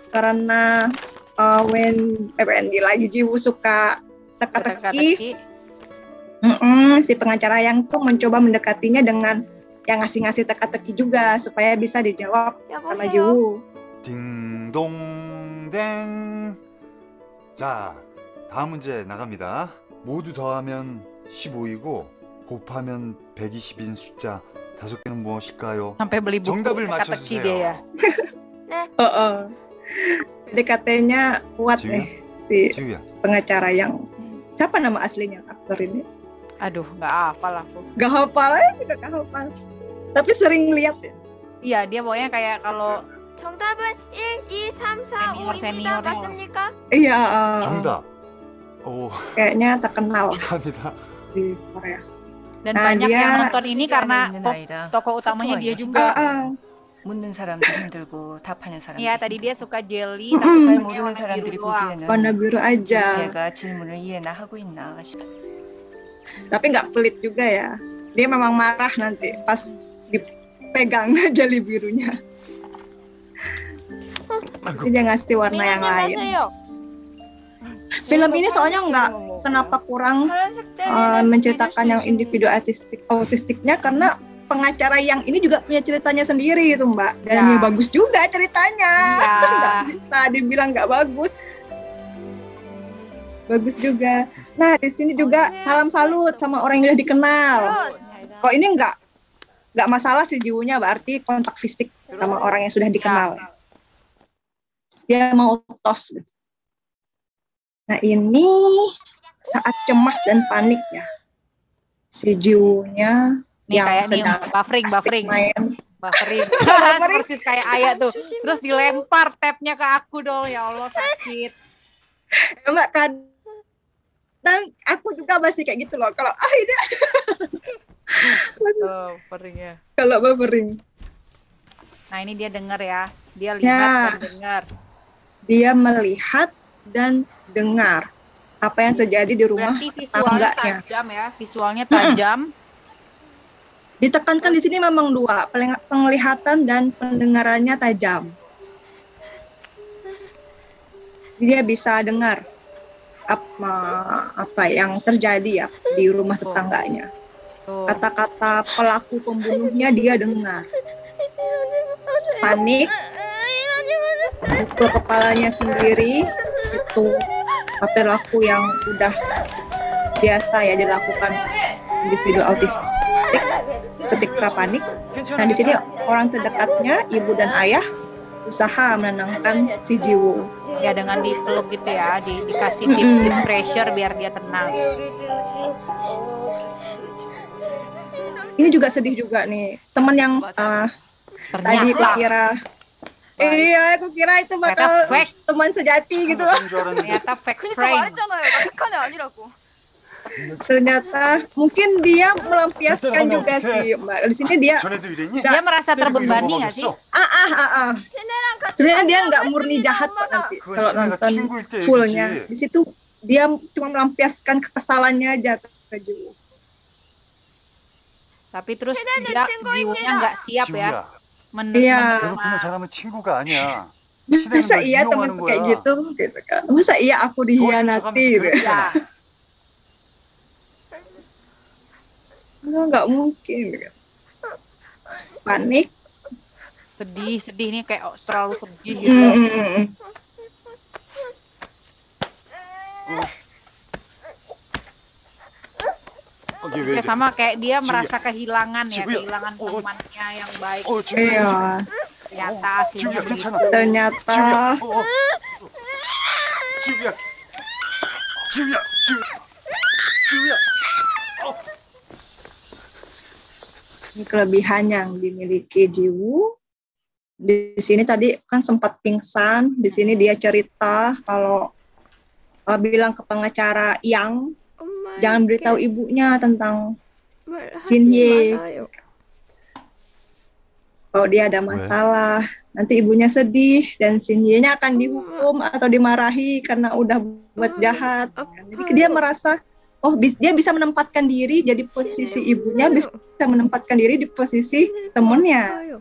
karena uh, Wen eh, Wendy lagi Jiwu suka teka-teki Teka-teki. Mm-mm, si pengacara yang tuh mencoba mendekatinya dengan yang ngasih-ngasih teka-teki juga supaya bisa dijawab sama Jiwu. 딩동댕. 자, 다음 문제 나갑니다. 모두 더하면 15이고 곱하면 120인 숫자 다섯 개는 무엇일까요? Sampai beli buku 정답을 teka-teki dia ya. 맞춰주세요. Oh, oh. PDKT-nya kuat Jiwu? nih si 지우야. pengacara yang siapa nama aslinya aktor ini? Aduh nggak hafal aku. Gak hafal aja juga gak hafal. Tapi sering lihat ya. Iya dia pokoknya kayak kalau 정답은 1, 2, 3, 4, Senior, 5입니다. senior. 맞습니까? Iya. uh, 정답. 오, Kayaknya terkenal 축하합니다. di Korea. dan Nah, banyak dia- yang nonton ini karena 있는 po- 아이라 tokoh utamanya dia 소통하기가 juga. 힘들고 묻는 사람도 힘들고 답하는 사람도 Iya tadi dia suka jelly Mm-mm. tapi 잘 sukanya 모르는 warna 사람들이 biru doang. 보기에는 Warna biru aja. 얘가 질문을 이해나 하고 있나 싶 Tapi nggak pelit juga ya. Dia memang marah nanti pas dipegang jeli birunya. Jadi dia ngasih warna yang lain. Film ini soalnya nggak kenapa kurang uh, menceritakan yang individu autistik autistiknya karena pengacara yang ini juga punya ceritanya sendiri itu mbak. Dan Ya. ya bagus juga ceritanya. Iya. nggak bisa dibilang nggak bagus. Bagus juga. Nah di sini juga salam salut sama orang yang udah dikenal. Kok ini nggak nggak masalah sih jiwanya berarti kontak fisik sama orang yang sudah dikenal dia mau tos gitu. Nah ini saat cemas dan panik ya. Si Jiwunya Nih yang kayak nih sedang buffering, asik buffering. main. Buffering. Persis kayak ayah tuh. Terus dilempar tabnya ke aku dong. Ya Allah sakit. Ya, Mbak kadang aku juga masih kayak gitu loh. Kalau ah ini Bufferingnya. kalau buffering Nah ini dia dengar ya. Dia lihat Ya. dan dengar. dia melihat dan dengar apa yang terjadi di rumah Berarti visualnya tetangganya. tajam ya. Visualnya tajam. Ditekankan di sini memang dua, penglihatan dan pendengarannya tajam. Dia bisa dengar apa apa yang terjadi ya di rumah tetangganya. Kata-kata pelaku pembunuhnya dia dengar. Panik, pukul kepalanya sendiri itu perilaku yang udah biasa ya dilakukan individu autistik ketika panik. Nah di sini orang terdekatnya ibu dan ayah usaha menenangkan si Jiwo. Ya dengan dipeluk gitu ya. Di, dikasih deep, Mm-mm. deep pressure biar dia tenang ini juga sedih juga nih. Teman yang uh, tadi aku kira. Baik. iya aku kira itu bakal teman sejati gitu. Loh ternyata fake friend ternyata mungkin dia melampiaskan juga sih mbak. Di sini dia dia merasa terbebani nggak sih? ah ah ah, ah. sebenarnya dia nggak murni jahat kok nanti kalau nonton fullnya. Di situ dia cuma melampiaskan kekesalannya aja ke Tapi terus dia jiwanya nggak siap ya. 지우야, Men- Iya. menerima. 괴롭히는 사람은 친구가 아니야. Masa 널 iya 이용하는 teman kayak 거야. gitu, gitu kan? Masa iya aku dihianati? Gitu. Ya. Nggak, nggak mungkin. gitu. Panik. Sedih, sedih nih kayak oh, terlalu sedih Mm, gitu. mm, mm, mm. Kayak sama kayak dia merasa kehilangan ya, kehilangan temannya yang baik. Iya. Ternyata. Oh. Ternyata. Ini kelebihan yang dimiliki Jiwu. Di sini tadi kan sempat pingsan. Di sini dia cerita kalau eh, bilang ke pengacara yang my Jangan God. beritahu ibunya tentang Sinye. Kalau dia ada masalah, nanti ibunya sedih dan Sinye-nya akan dihukum oh. atau dimarahi karena udah buat jahat. Jadi dia merasa oh dia bisa menempatkan diri jadi posisi ibunya bisa menempatkan diri di posisi temennya.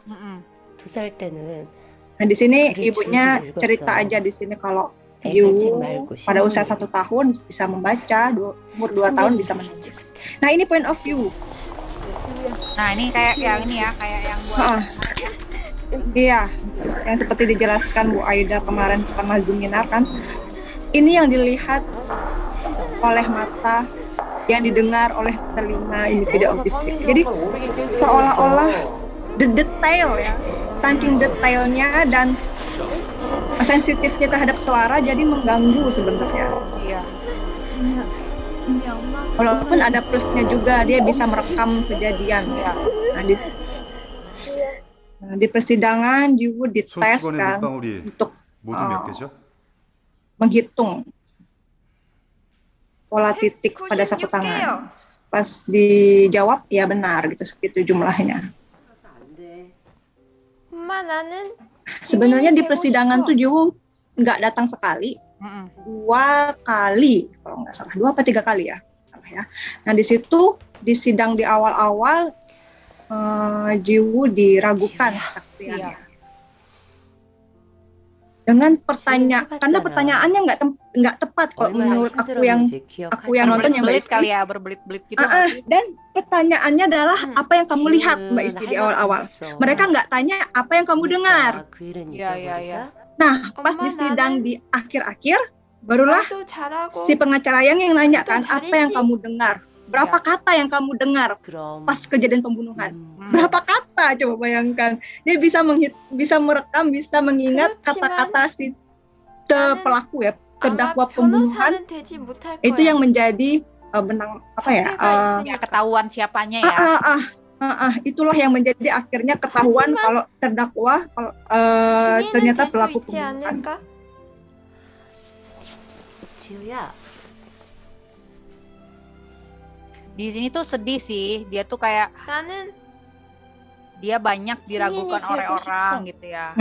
Nah di sini ibunya cerita aja di sini kalau you pada usia satu tahun bisa membaca, dua, umur dua tahun bisa menulis. Nah ini point of view. Nah ini kayak yang ini ya, kayak yang buat. Uh, iya, yang seperti dijelaskan Bu Aida kemarin pernah seminar kan, ini yang dilihat oleh mata yang didengar oleh telinga ini tidak autistik. Jadi seolah-olah the detail ya, tanking detailnya dan sensitifnya terhadap suara jadi mengganggu sebenarnya. Iya. Walaupun ada plusnya juga, dia bisa merekam kejadian. Nah, di, nah, di persidangan juga dites 손수건의 kan 물방울이 untuk 모두 어, 몇 개죠? menghitung pola titik pada sapu tangan. Pas dijawab ya benar gitu segitu jumlahnya. 엄마 나는 Sebenarnya di persidangan tuh. juga nggak datang sekali, dua kali kalau nggak salah, dua apa tiga kali ya, salah ya. Nah di situ di sidang di awal-awal eh, Jiwu diragukan kesaksiannya. Dengan pertanyaan, karena pertanyaannya nggak nggak tepat kalau menurut aku yang aku yang nonton yang Mbak berbelit kali ya, berbelit-belit gitu. Ah, ah, dan pertanyaannya adalah apa yang kamu lihat Mbak Isti di awal-awal. Mereka nggak tanya apa yang kamu dengar. Iya, iya, iya. Nah, pas di sidang di akhir-akhir, barulah si pengacara yang yang nanya kan apa yang kamu dengar, berapa kata yang kamu dengar pas kejadian pembunuhan, berapa kata coba bayangkan. Dia bisa menghit, bisa merekam, bisa mengingat kata-kata si te- pelaku ya, terdakwa pembunuhan 되지 못할 itu yang menjadi uh, benang apa ya? uh, Ya, ketahuan siapanya ah, ya. ah, ah, ah, ah, itulah yang menjadi akhirnya ketahuan kalau terdakwa kalau, uh, ternyata pelaku 있지 pembunuhan. 않을까? 지우야 di sini tuh sedih sih. Dia tuh kayak kanan. dia banyak diragukan oleh orang gitu ya.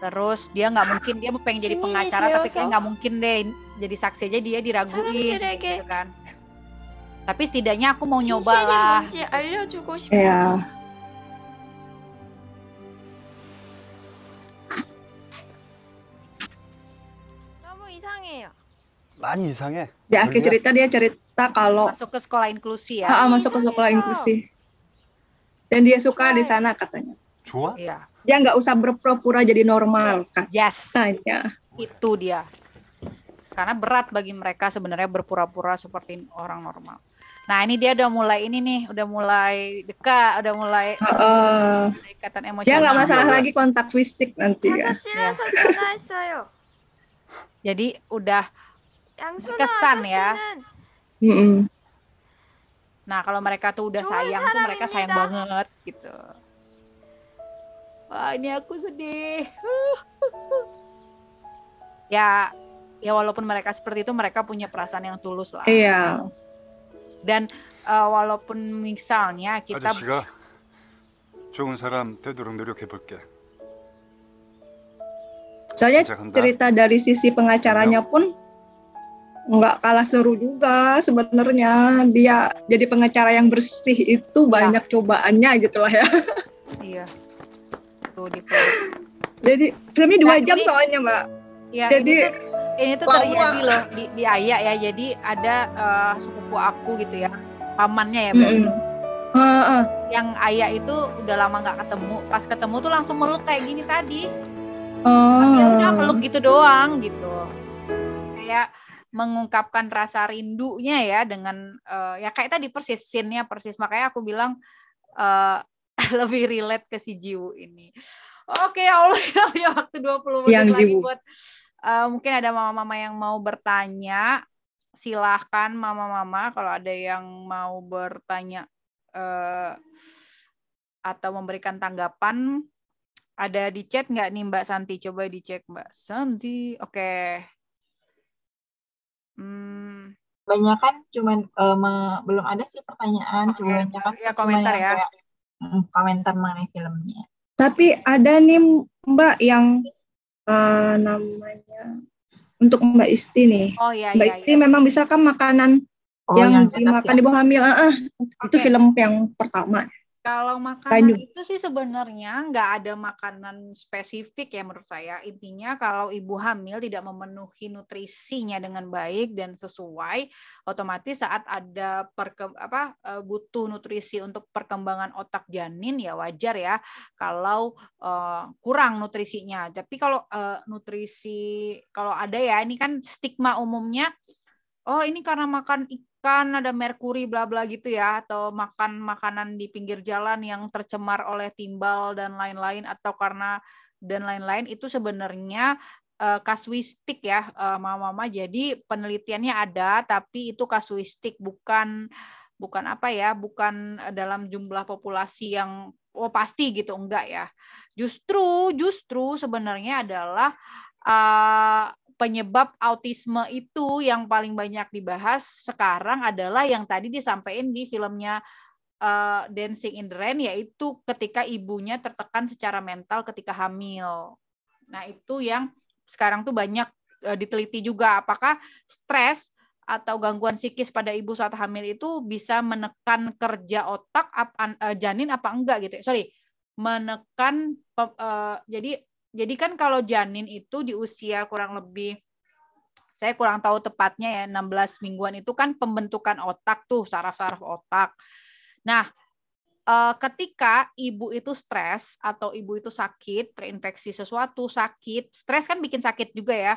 Terus dia nggak mungkin dia mau pengen jadi pengacara tapi kayak nggak mungkin deh. Jadi saksi aja dia diraguin gitu kan. Tapi setidaknya aku mau nyoba lah. Gitu. Iya. 많이 이상해. Di akhir cerita dia cerita kalau Masuk ke sekolah inklusi ya. Ah, ah, masuk ke sekolah inklusi. Dan dia suka di sana katanya. 좋아? Iya. Dia nggak usah berpura-pura jadi normal Yes. katanya. Itu dia. Karena berat bagi mereka sebenarnya berpura-pura seperti orang normal. Nah ini dia udah mulai ini nih, udah mulai dekat, udah mulai Heeh. ada ikatan emosional. Dia nggak masalah lagi kontak fisik nanti kan. 5시에서 전화했어요. Jadi udah 양순아 kesan ya. 아저씨는 Mm-mm. Nah kalau mereka tuh udah sayang tuh mereka sayang banget gitu. Wah ini aku sedih. ya, ya walaupun mereka seperti itu mereka punya perasaan yang tulus lah. Iya. Dan eh, walaupun misalnya kita 아저씨가 좋은 사람 되도록 노력해 볼게. Soalnya Jangan cerita dari sisi pengacaranya pun nggak kalah seru juga sebenarnya. Dia jadi pengacara yang bersih itu banyak cobaannya gitu lah ya. Iya. Tuh di Jadi filmnya dua Nah, jam ini- soalnya mbak. Ya, Jadi ini tuh, ini tuh terjadi loh di, di Ayah ya. Jadi ada eh, sepupu aku gitu ya, pamannya ya berarti. Mm-mm. Heeh. Yang Ayah itu udah lama nggak ketemu. Pas ketemu tuh langsung meluk kayak gini tadi. Oh. Ya udah meluk gitu doang gitu. Kayak mengungkapkan rasa rindunya ya dengan uh, ya kayak tadi persis scene-nya persis makanya aku bilang uh, lebih relate ke si Jiwu ini. Oke, ya Allah kita punya waktu 20 menit Yang lagi Jiwu. buat uh, mungkin ada mama-mama yang mau bertanya. Silahkan mama-mama kalau ada yang mau bertanya uh, atau memberikan tanggapan ada di chat nggak nih Mbak Santi? Coba dicek Mbak Santi. Oke. Hmm, Banyak kan cuman eh, me- belum ada sih pertanyaan, cuma banyak kan ya, cuman komentar ya. kayak, mm, komentar mengenai filmnya. Tapi ada nih Mbak yang eh, namanya untuk Mbak Isti nih. Oh iya Mbak iya. Isti memang bisa kan makanan Oh, yang yang dimakan ya? di bawah hamil. Ah, ah. itu Oke. film yang pertama. Kalau makanan Banyu. itu sih sebenarnya nggak ada makanan spesifik ya menurut saya. Intinya kalau ibu hamil tidak memenuhi nutrisinya dengan baik dan sesuai, otomatis saat ada perke, apa eh, butuh nutrisi untuk perkembangan otak janin ya wajar ya kalau eh, kurang nutrisinya. Tapi kalau eh, nutrisi kalau ada ya ini kan stigma umumnya oh ini karena makan ikan ada merkuri bla bla gitu ya. Atau makan makanan di pinggir jalan yang tercemar oleh timbal dan lain-lain. Atau karena dan lain-lain itu sebenarnya eh, kasuistik ya eh, mama-mama. Jadi penelitiannya ada tapi itu kasuistik. Bukan bukan apa ya bukan dalam jumlah populasi yang oh pasti gitu. Enggak ya. Justru justru sebenarnya adalah eh, penyebab autisme itu yang paling banyak dibahas sekarang adalah yang tadi disampaikan di filmnya uh, Dancing in the Rain yaitu ketika ibunya tertekan secara mental ketika hamil. Nah, itu yang sekarang tuh banyak uh, diteliti juga apakah stres atau gangguan psikis pada ibu saat hamil itu bisa menekan kerja otak uh, janin apa enggak gitu. Sorry, menekan uh, jadi jadi kan kalau janin itu di usia kurang lebih saya kurang tahu tepatnya ya 16 mingguan itu kan pembentukan otak tuh saraf-saraf otak. Nah, eh, ketika ibu itu stres atau ibu itu sakit, terinfeksi sesuatu, sakit, stres kan bikin sakit juga ya.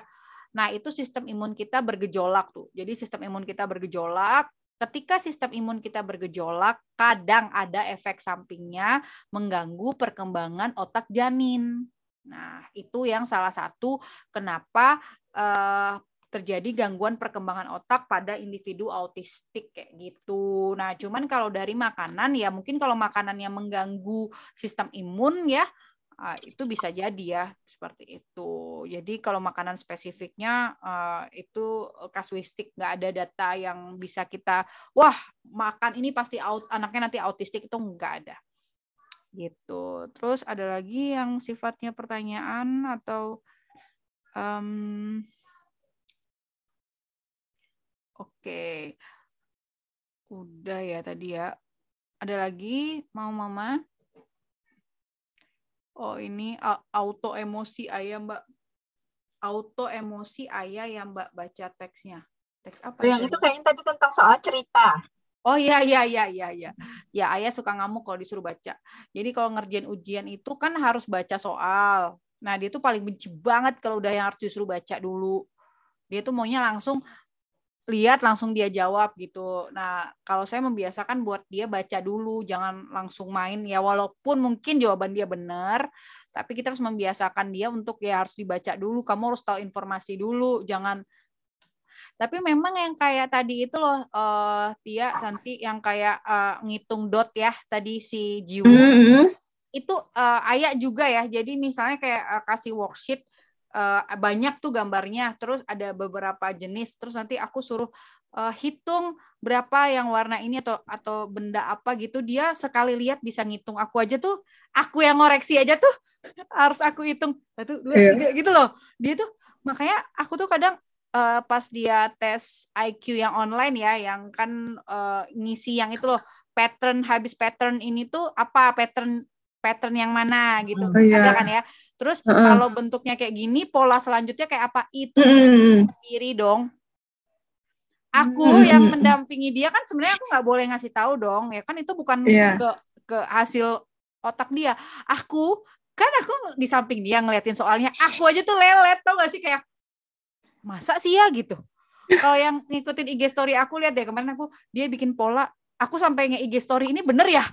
Nah, itu sistem imun kita bergejolak tuh. Jadi sistem imun kita bergejolak. Ketika sistem imun kita bergejolak, kadang ada efek sampingnya mengganggu perkembangan otak janin. Nah, itu yang salah satu kenapa eh, terjadi gangguan perkembangan otak pada individu autistik kayak gitu. Nah, cuman kalau dari makanan ya mungkin kalau makanan yang mengganggu sistem imun ya ah, itu bisa jadi ya seperti itu. Jadi kalau makanan spesifiknya eh, itu kasuistik nggak ada data yang bisa kita wah makan ini pasti aut anaknya nanti autistik itu nggak ada gitu. Terus ada lagi yang sifatnya pertanyaan atau em, Oke. Udah ya tadi ya. Ada lagi mau mama? Oh ini auto emosi ayah mbak. Auto emosi ayah yang mbak baca teksnya. Teks apa? Yang itu kayaknya tadi tentang soal cerita. Oh iya iya iya iya iya. Ya ayah suka ngamuk kalau disuruh baca. Jadi kalau ngerjain ujian itu kan harus baca soal. Nah dia tuh paling benci banget kalau udah yang harus disuruh baca dulu. Dia tuh maunya langsung lihat langsung dia jawab gitu. Nah, kalau saya membiasakan buat dia baca dulu, jangan langsung main ya walaupun mungkin jawaban dia benar, tapi kita harus membiasakan dia untuk ya harus dibaca dulu, kamu harus tahu informasi dulu, jangan tapi memang yang kayak tadi itu loh eh Tia nanti yang kayak eh, ngitung dot ya tadi si Jiwo Mm-mm. itu eh, Ayah juga ya. Jadi misalnya kayak eh, kasih worksheet eh, banyak tuh gambarnya, terus ada beberapa jenis, terus nanti aku suruh eh, hitung berapa yang warna ini atau atau benda apa gitu. Dia sekali lihat bisa ngitung. Aku aja tuh, aku yang ngoreksi aja tuh harus aku hitung satu dua tiga gitu loh. Dia tuh makanya aku tuh kadang eh, pas dia tes IQ yang online ya, yang kan eh, ngisi yang itu loh pattern habis pattern ini tuh apa pattern pattern yang mana gitu Oh, iya. ada kan ya terus Heeh. kalau bentuknya kayak gini pola selanjutnya kayak apa itu Mm-mm. sendiri dong aku Mm-mm. yang mendampingi dia kan sebenarnya aku nggak boleh ngasih tahu dong ya kan itu bukan Iya. ke ke hasil otak dia aku kan aku di samping dia ngeliatin soalnya aku aja tuh lelet tau gak sih kayak masa sih ya gitu Kalau yang ngikutin IG story aku lihat deh kemarin aku dia bikin pola, aku sampai nge IG story ini bener ya?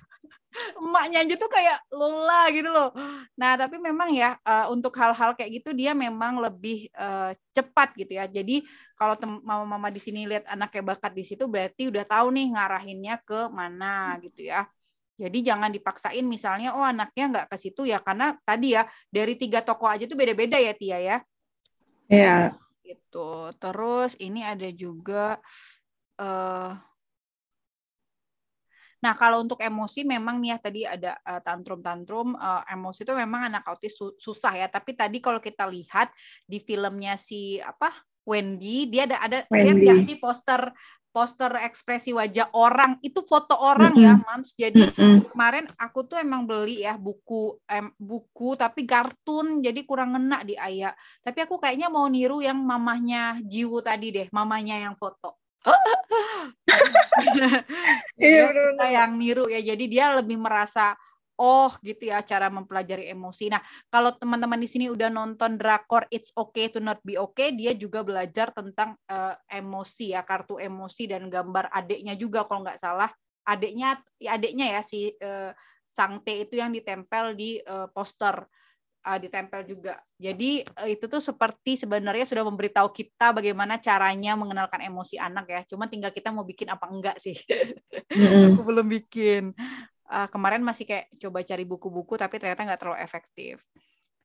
Emaknya aja tuh kayak lola gitu loh. Nah, tapi memang ya uh, untuk hal-hal kayak gitu dia memang lebih uh, cepat gitu ya. Jadi kalau mama-mama di sini lihat anaknya bakat di situ berarti udah tahu nih ngarahinnya ke mana gitu ya. Jadi jangan dipaksain misalnya oh anaknya nggak ke situ ya karena tadi ya dari tiga toko aja tuh beda-beda ya Tia ya. Iya. Gitu. Terus ini ada juga uh, Nah, kalau untuk emosi memang nih ya tadi ada uh, tantrum-tantrum uh, emosi itu memang anak autis su susah ya. Tapi tadi kalau kita lihat di filmnya si apa Wendy, dia ada ada Wendy. sih poster poster ekspresi wajah orang itu foto orang mm -hmm. ya mams jadi mm -hmm. kemarin aku tuh emang beli ya buku em, buku tapi kartun jadi kurang ngena di ayah tapi aku kayaknya mau niru yang mamahnya Jiwu tadi deh mamanya yang foto iya kita yang niru ya jadi dia lebih merasa oh gitu ya cara mempelajari emosi. Nah, kalau teman-teman di sini udah nonton drakor It's Okay to Not Be Okay, dia juga belajar tentang uh, emosi ya, kartu emosi dan gambar adiknya juga kalau nggak salah. Adiknya adiknya ya si uh, Sang T itu yang ditempel di uh, poster uh, ditempel juga. Jadi uh, itu tuh seperti sebenarnya sudah memberitahu kita bagaimana caranya mengenalkan emosi anak ya. Cuma tinggal kita mau bikin apa enggak sih. Mm. Aku belum bikin. Uh, kemarin masih kayak coba cari buku-buku tapi ternyata nggak terlalu efektif.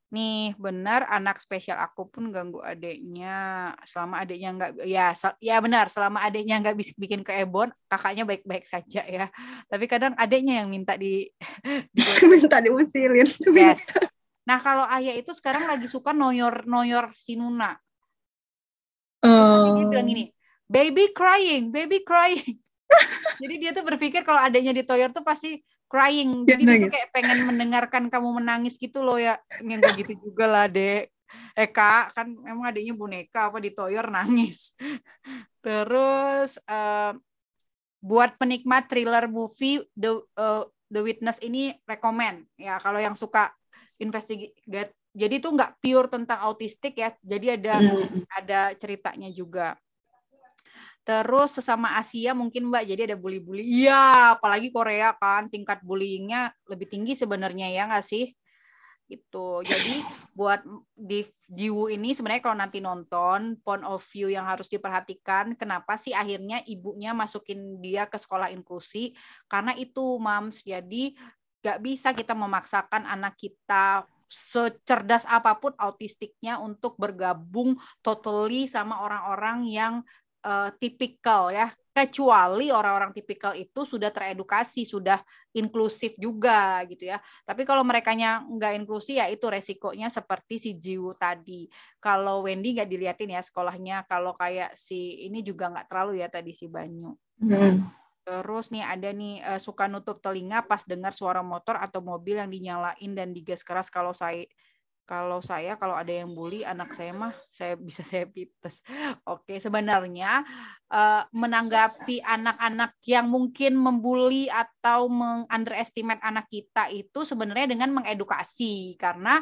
Nih benar anak spesial aku pun ganggu adiknya selama adiknya nggak ya ya benar selama adiknya nggak bisa bikin ke Ebon kakaknya baik-baik saja ya tapi kadang adiknya yang minta di, di minta diusilin yes Nah kalau ayah itu sekarang lagi suka noyor noyor si Nuna. Terus dia bilang gini, baby crying, baby crying. Jadi dia tuh berpikir kalau adanya ditoyor tuh pasti crying. Jadi dia tuh kayak pengen mendengarkan kamu menangis gitu loh ya. Yang gak gitu juga lah dek. Eh kak, kan emang adiknya boneka apa ditoyor nangis. Terus uh, buat penikmat thriller movie The uh, The Witness ini rekomend ya kalau yang suka investigate jadi itu nggak pure tentang autistik ya jadi ada hmm. ada ceritanya juga terus sesama Asia mungkin mbak jadi ada bully-bully. Iya apalagi Korea kan tingkat bullyingnya lebih tinggi sebenarnya ya nggak sih? Itu jadi buat di Jiwu ini sebenarnya kalau nanti nonton point of view yang harus diperhatikan kenapa sih akhirnya ibunya masukin dia ke sekolah inklusi? Karena itu mams. Jadi Gak bisa kita memaksakan anak kita secerdas apa pun autistiknya untuk bergabung totally sama orang-orang yang uh, tipikal ya kecuali orang-orang tipikal itu sudah teredukasi, sudah inklusif juga gitu ya. Tapi kalau mereka nggak inklusi ya itu resikonya seperti si Jiwu tadi. Kalau Wendy nggak diliatin ya sekolahnya, kalau kayak si ini juga nggak terlalu ya tadi si Banyu. Hmm. Terus nih ada nih uh, suka nutup telinga pas dengar suara motor atau mobil yang dinyalain dan digas keras kalau saya kalau saya kalau ada yang bully anak saya mah saya bisa saya pites. Oke, sebenarnya uh, menanggapi anak-anak yang mungkin membuli atau mengunderestimate anak kita itu sebenarnya dengan mengedukasi. Karena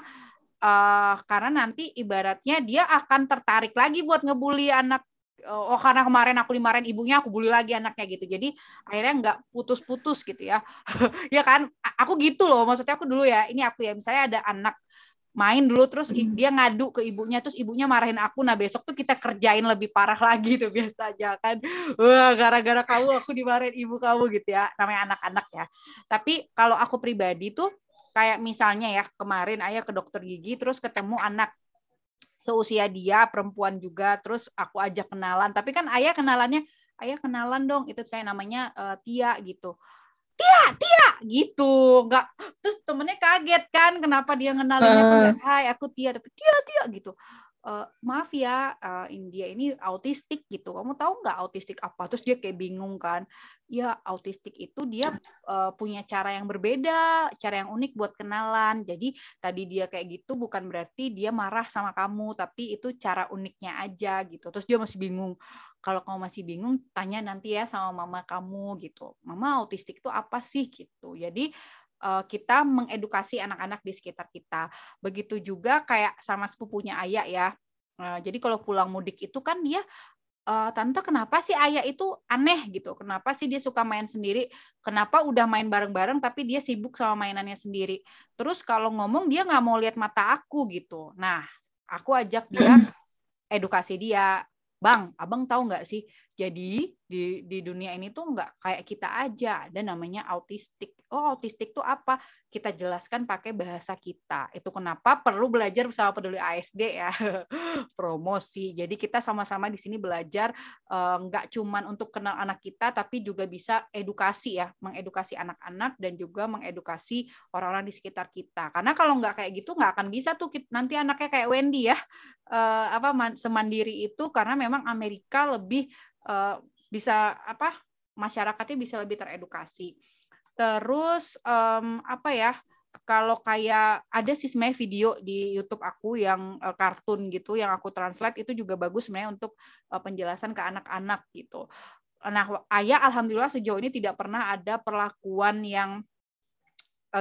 uh, karena nanti ibaratnya dia akan tertarik lagi buat ngebully anak oh karena kemarin aku dimarahin ibunya aku bully lagi anaknya gitu. Jadi akhirnya nggak putus-putus gitu ya. Ya kan? Aku gitu loh maksudnya aku dulu ya ini aku ya misalnya ada anak main dulu terus hmm. dia ngadu ke ibunya terus ibunya marahin aku. Nah besok tuh kita kerjain lebih parah lagi tuh biasa aja kan. Wah gara-gara kamu aku dimarahin ibu kamu gitu ya. Namanya anak-anak ya. Tapi kalau aku pribadi tuh kayak misalnya ya kemarin ayah ke dokter gigi terus ketemu anak seusia dia perempuan juga terus aku ajak kenalan. Tapi kan ayah kenalannya ayah kenalan dong itu saya namanya uh, Tia gitu Tia Tia gitu nggak terus temennya kaget kan kenapa dia kenalinnya uh. Hai aku Tia tapi Tia Tia gitu uh, maaf ya uh, India ini autistik gitu. Kamu tahu nggak autistik apa? Terus dia kayak bingung kan. Ya autistik itu dia uh, punya cara yang berbeda cara yang unik buat kenalan. Jadi tadi dia kayak gitu bukan berarti dia marah sama kamu tapi itu cara uniknya aja gitu. Terus dia masih bingung. Kalau kamu masih bingung tanya nanti ya sama mama kamu gitu. Mama autistik itu apa sih? gitu. Jadi kita mengedukasi anak-anak di sekitar kita. Begitu juga kayak sama sepupunya ayah ya. Uh, jadi kalau pulang mudik itu kan dia "Eh, tante kenapa sih ayah itu aneh? gitu. Kenapa sih dia suka main sendiri? Kenapa udah main bareng-bareng tapi dia sibuk sama mainannya sendiri? Terus kalau ngomong dia nggak mau lihat mata aku gitu. Nah aku ajak dia edukasi dia. Bang abang tahu nggak sih jadi di di dunia ini tuh nggak kayak kita aja. Ada namanya autistik. Oh autistik tuh apa? Kita jelaskan pakai bahasa kita. Itu kenapa perlu belajar bersama peduli ASD ya. Promosi. Jadi kita sama-sama di sini belajar eh, nggak cuman untuk kenal anak kita tapi juga bisa edukasi ya. Mengedukasi anak-anak dan juga mengedukasi orang-orang di sekitar kita. Karena kalau nggak kayak gitu nggak akan bisa tuh nanti anaknya kayak Wendy ya. Eh, apa man- semandiri itu karena memang Amerika lebih eh, bisa apa masyarakatnya bisa lebih teredukasi. Terus em, apa ya? Kalau kayak ada sih sebenarnya video di YouTube aku yang eh, kartun gitu yang aku translate itu juga bagus sebenarnya untuk eh, penjelasan ke anak-anak gitu. Nah, ayah alhamdulillah sejauh ini tidak pernah ada perlakuan yang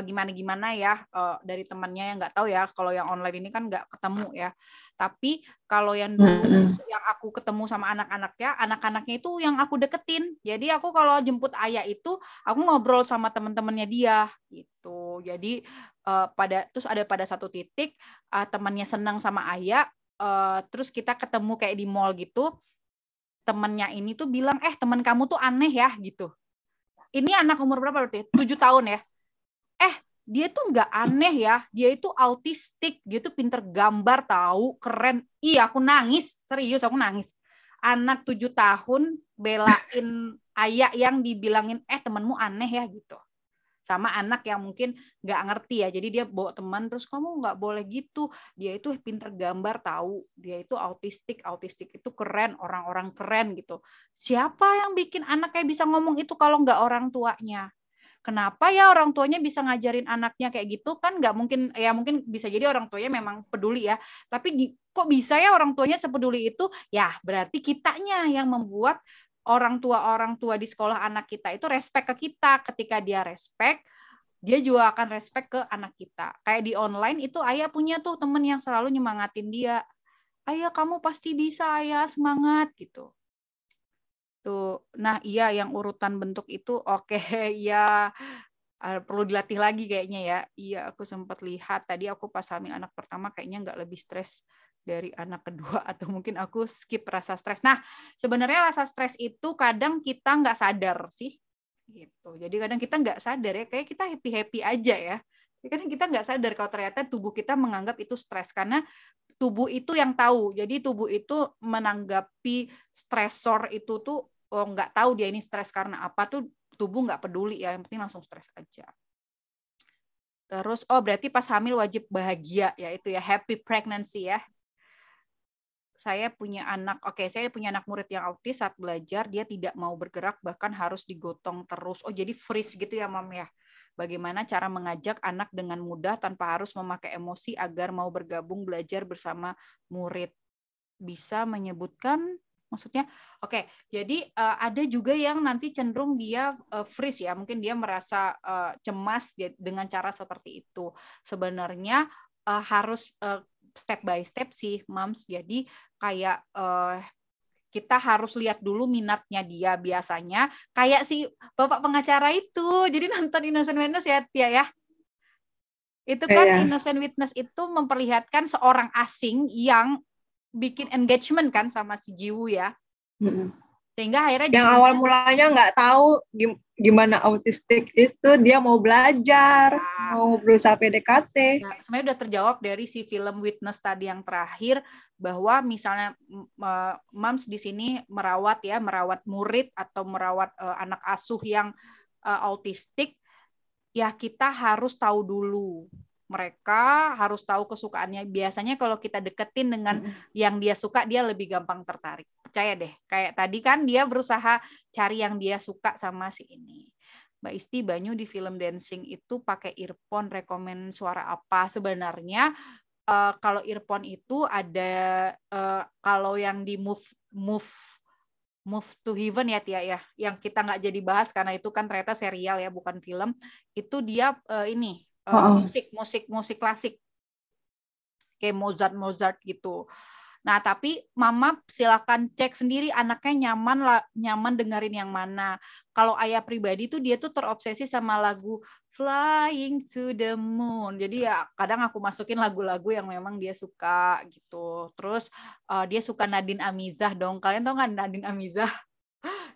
gimana gimana ya eh, dari temannya yang nggak tahu ya kalau yang online ini kan nggak ketemu ya. Tapi kalau yang dulu yang aku ketemu sama anak-anaknya anak-anaknya itu yang aku deketin. Jadi aku kalau jemput ayah itu aku ngobrol sama teman-temannya dia gitu. Jadi eh, pada terus ada pada satu titik eh, temannya senang sama ayah eh, terus kita ketemu kayak di mall gitu. Temennya ini tuh bilang eh teman kamu tuh aneh ya gitu. Ini anak umur berapa berarti? Tujuh tahun ya eh dia tuh nggak aneh ya. Dia itu autistik. Dia tuh pinter gambar tahu keren. Iya aku nangis. Serius aku nangis. Anak tujuh tahun belain ayah yang dibilangin eh temenmu aneh ya gitu. Sama anak yang mungkin nggak ngerti ya. Jadi dia bawa teman terus kamu nggak boleh gitu. Dia itu pinter gambar tahu. Dia itu autistik. Autistik itu keren. Orang-orang keren gitu. Siapa yang bikin anaknya bisa ngomong itu kalau nggak orang tuanya kenapa ya orang tuanya bisa ngajarin anaknya kayak gitu? Kan nggak mungkin ya mungkin bisa jadi orang tuanya memang peduli ya. Tapi kok bisa ya orang tuanya sepeduli itu? Ya berarti kitanya yang membuat orang tua orang tua di sekolah anak kita itu respect ke kita. Ketika dia respect dia juga akan respect ke anak kita. Kayak di online itu ayah punya tuh temen yang selalu nyemangatin dia. Ayah kamu pasti bisa ayah semangat gitu Tuh. Nah, iya yang urutan bentuk itu oke okay, ya perlu dilatih lagi kayaknya ya. Iya, aku sempat lihat tadi aku pas hamil anak pertama kayaknya nggak lebih stres dari anak kedua atau mungkin aku skip rasa stres. Nah, sebenarnya rasa stres itu kadang kita nggak sadar sih, gitu. Jadi kadang kita nggak sadar ya, kayak kita happy happy aja ya. Kadang kita nggak sadar kalau ternyata tubuh kita menganggap itu stres karena tubuh itu yang tahu. Jadi tubuh itu menanggapi stresor itu tuh oh, nggak tahu dia ini stres karena apa tuh tubuh nggak peduli ya yang penting langsung stres aja. Terus oh berarti pas hamil wajib bahagia ya itu ya happy pregnancy ya. Saya punya anak oke saya punya anak murid yang autis saat belajar dia tidak mau bergerak bahkan harus digotong terus. Oh jadi freeze gitu ya mam ya. Bagaimana cara mengajak anak dengan mudah tanpa harus memakai emosi agar mau bergabung belajar bersama murid? Bisa menyebutkan maksudnya oke okay, jadi uh, ada juga yang nanti cenderung dia uh, freeze ya mungkin dia merasa uh, cemas dengan cara seperti itu. Sebenarnya uh, harus uh, step by step sih mams. Jadi kayak uh, kita harus lihat dulu minatnya dia biasanya. Kayak si bapak pengacara itu. Jadi nonton Innocent Witness ya Tia ya? Itu kan yeah. Innocent Witness itu memperlihatkan seorang asing yang bikin engagement kan sama si Jiwu ya. Sehingga akhirnya yang awal mulanya nggak tahu gimana autistik itu dia mau belajar, nah, mau berusaha PDKT. Nah, sebenarnya udah terjawab dari si film Witness tadi yang terakhir bahwa misalnya Mams di sini merawat ya, merawat murid atau merawat uh, anak asuh yang uh, autistik, ya kita harus tahu dulu mereka harus tahu kesukaannya. Biasanya kalau kita deketin dengan mm-hmm. yang dia suka, dia lebih gampang tertarik. Percaya deh. Kayak tadi kan dia berusaha cari yang dia suka sama si ini. Mbak Isti Banyu di film Dancing itu pakai earphone rekomen suara apa sebenarnya uh, kalau earphone itu ada uh, kalau yang di move move Move to Heaven ya Tia ya, yang kita nggak jadi bahas karena itu kan ternyata serial ya bukan film. Itu dia uh, ini uh, musik musik musik klasik kayak Mozart Mozart gitu Nah, tapi mama silakan cek sendiri anaknya nyaman lah, nyaman dengerin yang mana. Kalau ayah pribadi tuh dia tuh terobsesi sama lagu Flying to the Moon. Jadi ya kadang aku masukin lagu-lagu yang memang dia suka gitu. Terus uh, dia suka Nadine Amizah dong. Kalian tau kan Nadine Amizah?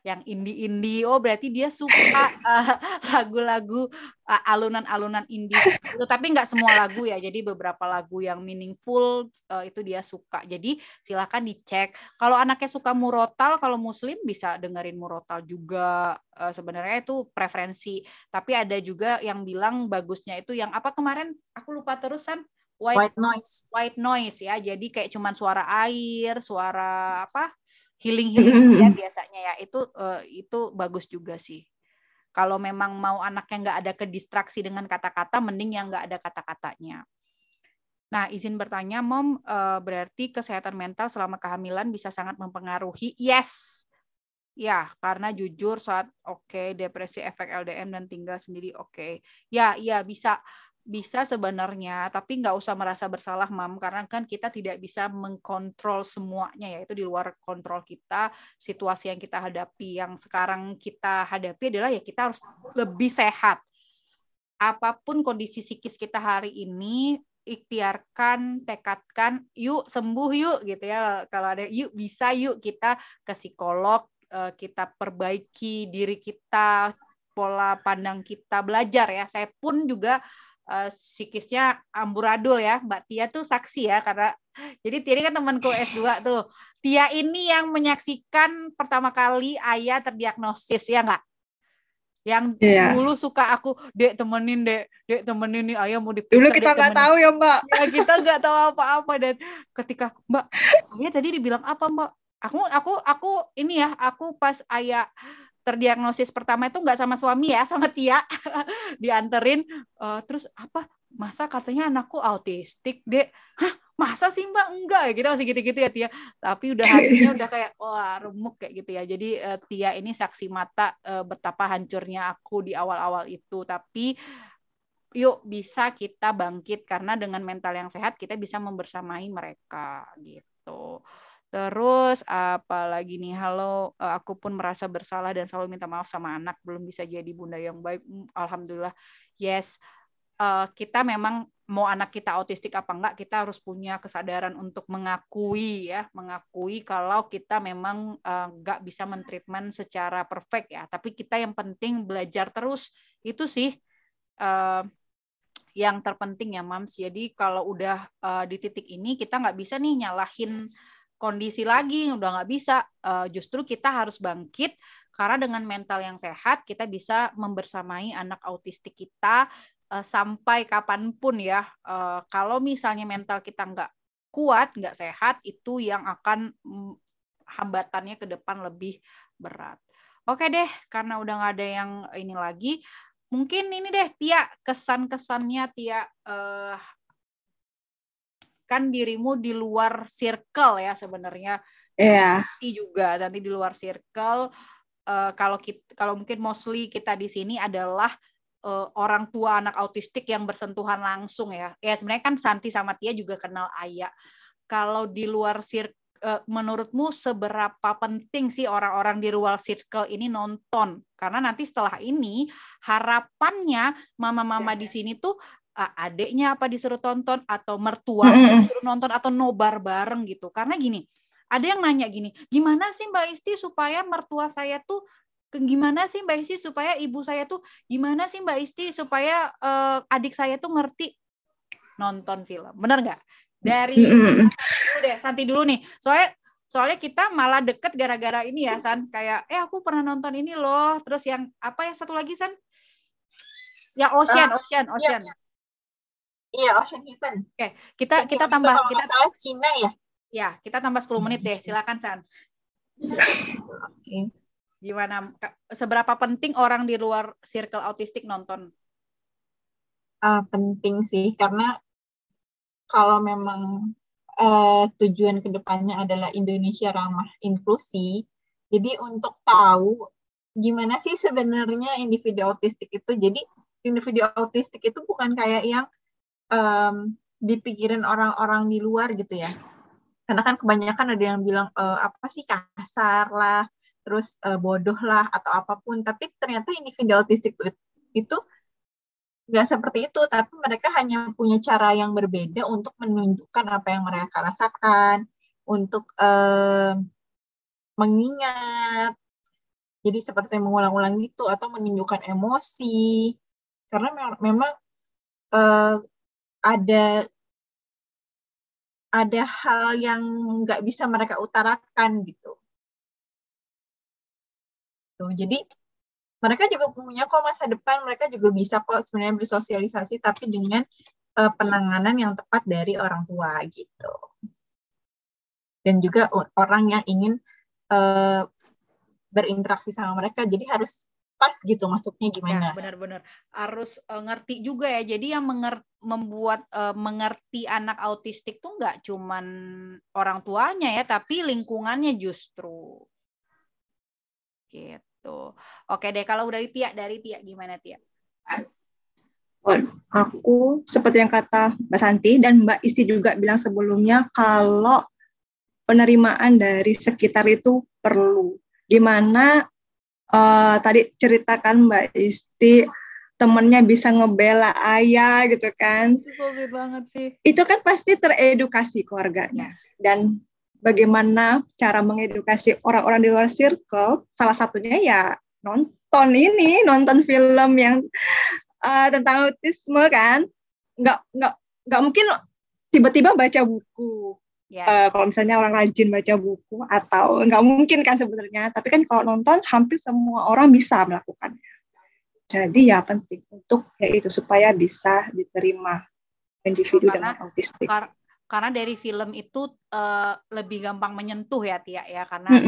Yang indie-indie. Oh, berarti dia suka uh, lagu-lagu uh, alunan-alunan indie itu tapi nggak semua lagu ya. Jadi beberapa lagu yang meaningful uh, itu dia suka. Jadi silakan dicek. Kalau anaknya suka murotal, kalau muslim bisa dengerin murotal juga. Uh, sebenarnya itu preferensi. Tapi ada juga yang bilang bagusnya itu yang apa kemarin aku lupa terusan white, White noise. white noise ya. Jadi kayak cuman suara air, suara apa? Healing healing ya biasanya ya. Itu uh, itu bagus juga sih. Kalau memang mau anaknya nggak ada kedistraksi dengan kata-kata mending yang nggak ada kata-katanya. Nah izin bertanya mom uh, berarti kesehatan mental selama kehamilan bisa sangat mempengaruhi? Yes. Ya, karena jujur saat oke okay, depresi efek LDM dan tinggal sendiri oke. Okay. Ya, ya bisa bisa sebenarnya, tapi nggak usah merasa bersalah, mam, karena kan kita tidak bisa mengkontrol semuanya, ya itu di luar kontrol kita. Situasi yang kita hadapi, yang sekarang kita hadapi adalah ya kita harus lebih sehat. Apa pun kondisi psikis kita hari ini, ikhtiarkan, tekadkan, yuk sembuh yuk gitu ya. Kalau ada yuk bisa yuk kita ke psikolog, eh, kita perbaiki diri kita, pola pandang kita belajar ya. Saya pun juga uh, psikisnya amburadul ya. Mbak Tia tuh saksi ya karena jadi Tia ini kan temanku S2 tuh. Tia ini yang menyaksikan pertama kali ayah terdiagnosis ya enggak? Yang yeah. dulu suka aku, "Dek temenin, Dek. Dek temenin nih ayah mau diperiksa." Dulu kita nggak tahu ya, Mbak. Ya, kita nggak tahu apa-apa dan ketika, "Mbak, ayah tadi dibilang apa, Mbak?" Aku aku aku ini ya, aku pas ayah terdiagnosis pertama itu nggak sama suami ya sama Tia. Dianterin uh, terus apa masa katanya anakku autistik dek? Hah masa sih mbak? Enggak ya kita masih gitu-gitu ya Tia. Tapi udah hatinya udah kayak wah remuk kayak gitu ya. Jadi uh, Tia ini saksi mata uh, betapa hancurnya aku di awal-awal itu. Tapi yuk bisa kita bangkit karena dengan mental yang sehat kita bisa membersamai mereka gitu Terus apalagi nih, halo, eh, aku pun merasa bersalah dan selalu minta maaf sama anak, belum bisa jadi bunda yang baik. Alhamdulillah, yes. Uh, kita memang mau anak kita autistik apa enggak, kita harus punya kesadaran untuk mengakui ya, mengakui kalau kita memang uh, enggak bisa mentreatment secara perfect ya. Tapi kita yang penting belajar terus itu sih uh, yang terpenting ya, Mams. Jadi kalau udah uh, di titik ini kita nggak bisa nih nyalahin kondisi lagi udah nggak bisa. Uh, justru kita harus bangkit karena dengan mental yang sehat kita bisa membersamai anak autistik kita uh, sampai kapan pun ya. Uh, kalau misalnya mental kita nggak kuat nggak sehat itu yang akan mm, hambatannya ke depan lebih berat. Oke deh karena udah nggak ada yang ini lagi mungkin ini deh Tia kesan-kesannya Tia. Uh, kan dirimu di luar circle ya sebenarnya. Iya. Yeah. juga nanti di luar circle uh, kalau kita kalau mungkin mostly kita di sini adalah uh, orang tua anak autistik yang bersentuhan langsung ya. Ya sebenarnya kan Santi sama Tia juga kenal Ayah. Kalau di luar circle uh, menurutmu seberapa penting sih orang-orang di luar circle ini nonton? Karena nanti setelah ini harapannya mama-mama di sini tuh adiknya apa disuruh tonton atau mertua disuruh nonton atau nobar bareng gitu. Karena gini, ada yang nanya gini, gimana sih Mbak Isti supaya mertua saya tuh gimana sih Mbak Isti supaya ibu saya tuh gimana sih Mbak Isti supaya uh, adik saya tuh ngerti nonton film. Bener nggak? Dari dulu deh, Santi dulu nih. Soalnya soalnya kita malah deket gara-gara ini ya San kayak eh aku pernah nonton ini loh terus yang apa ya satu lagi San ya Ocean uh, Ocean Ocean iya. Iya, Ocean Heaven. Oke, kita Ocean kita tambah kita salah Cina ya. Ya, kita tambah 10 menit deh. Silakan San. Oke. Gimana seberapa penting orang di luar circle autistik nonton? Uh, penting sih karena kalau memang uh, tujuan ke depannya adalah Indonesia ramah inklusi, jadi untuk tahu gimana sih sebenarnya individu autistik itu. Jadi individu autistik itu bukan kayak yang um, dipikirin orang-orang di luar gitu ya. Karena kan kebanyakan ada yang bilang e, apa sih kasar lah, terus e, bodoh lah atau apa pun. Tapi ternyata individu autistik itu nggak seperti itu, tapi mereka hanya punya cara yang berbeda untuk menunjukkan apa yang mereka rasakan, untuk eh, mengingat. Jadi seperti mengulang-ulang gitu atau menunjukkan emosi. Karena me memang eh, ada ada hal yang nggak bisa mereka utarakan gitu. Tuh, jadi mereka juga punya kok masa depan, mereka juga bisa kok sebenarnya bersosialisasi tapi dengan uh, penanganan yang tepat dari orang tua gitu. Dan juga orang yang ingin uh, berinteraksi sama mereka, jadi harus pas gitu masuknya gimana. Ya, benar-benar harus uh, ngerti juga ya. Jadi yang menger membuat uh, mengerti anak autistik tuh nggak cuman orang tuanya ya, tapi lingkungannya justru. Gitu. Oke deh, kalau dari Tia, dari Tia gimana Tia? Aku seperti yang kata Mbak Santi dan Mbak Isti juga bilang sebelumnya kalau penerimaan dari sekitar itu perlu. Gimana uh, tadi ceritakan Mbak Isti temennya bisa ngebela ayah gitu kan. Itu so sweet banget sih. Itu kan pasti teredukasi keluarganya. Dan bagaimana cara mengedukasi orang-orang di luar circle, salah satunya ya nonton ini, nonton film yang uh, tentang autisme kan, nggak nggak nggak mungkin tiba-tiba baca buku. Yes. Uh, kalau misalnya orang rajin baca buku atau nggak mungkin kan sebenarnya, tapi kan kalau nonton hampir semua orang bisa melakukannya. Jadi ya penting untuk ya itu supaya bisa diterima individu karena, dengan autistik. Kar karena dari film itu uh, lebih gampang menyentuh ya Tia ya karena mm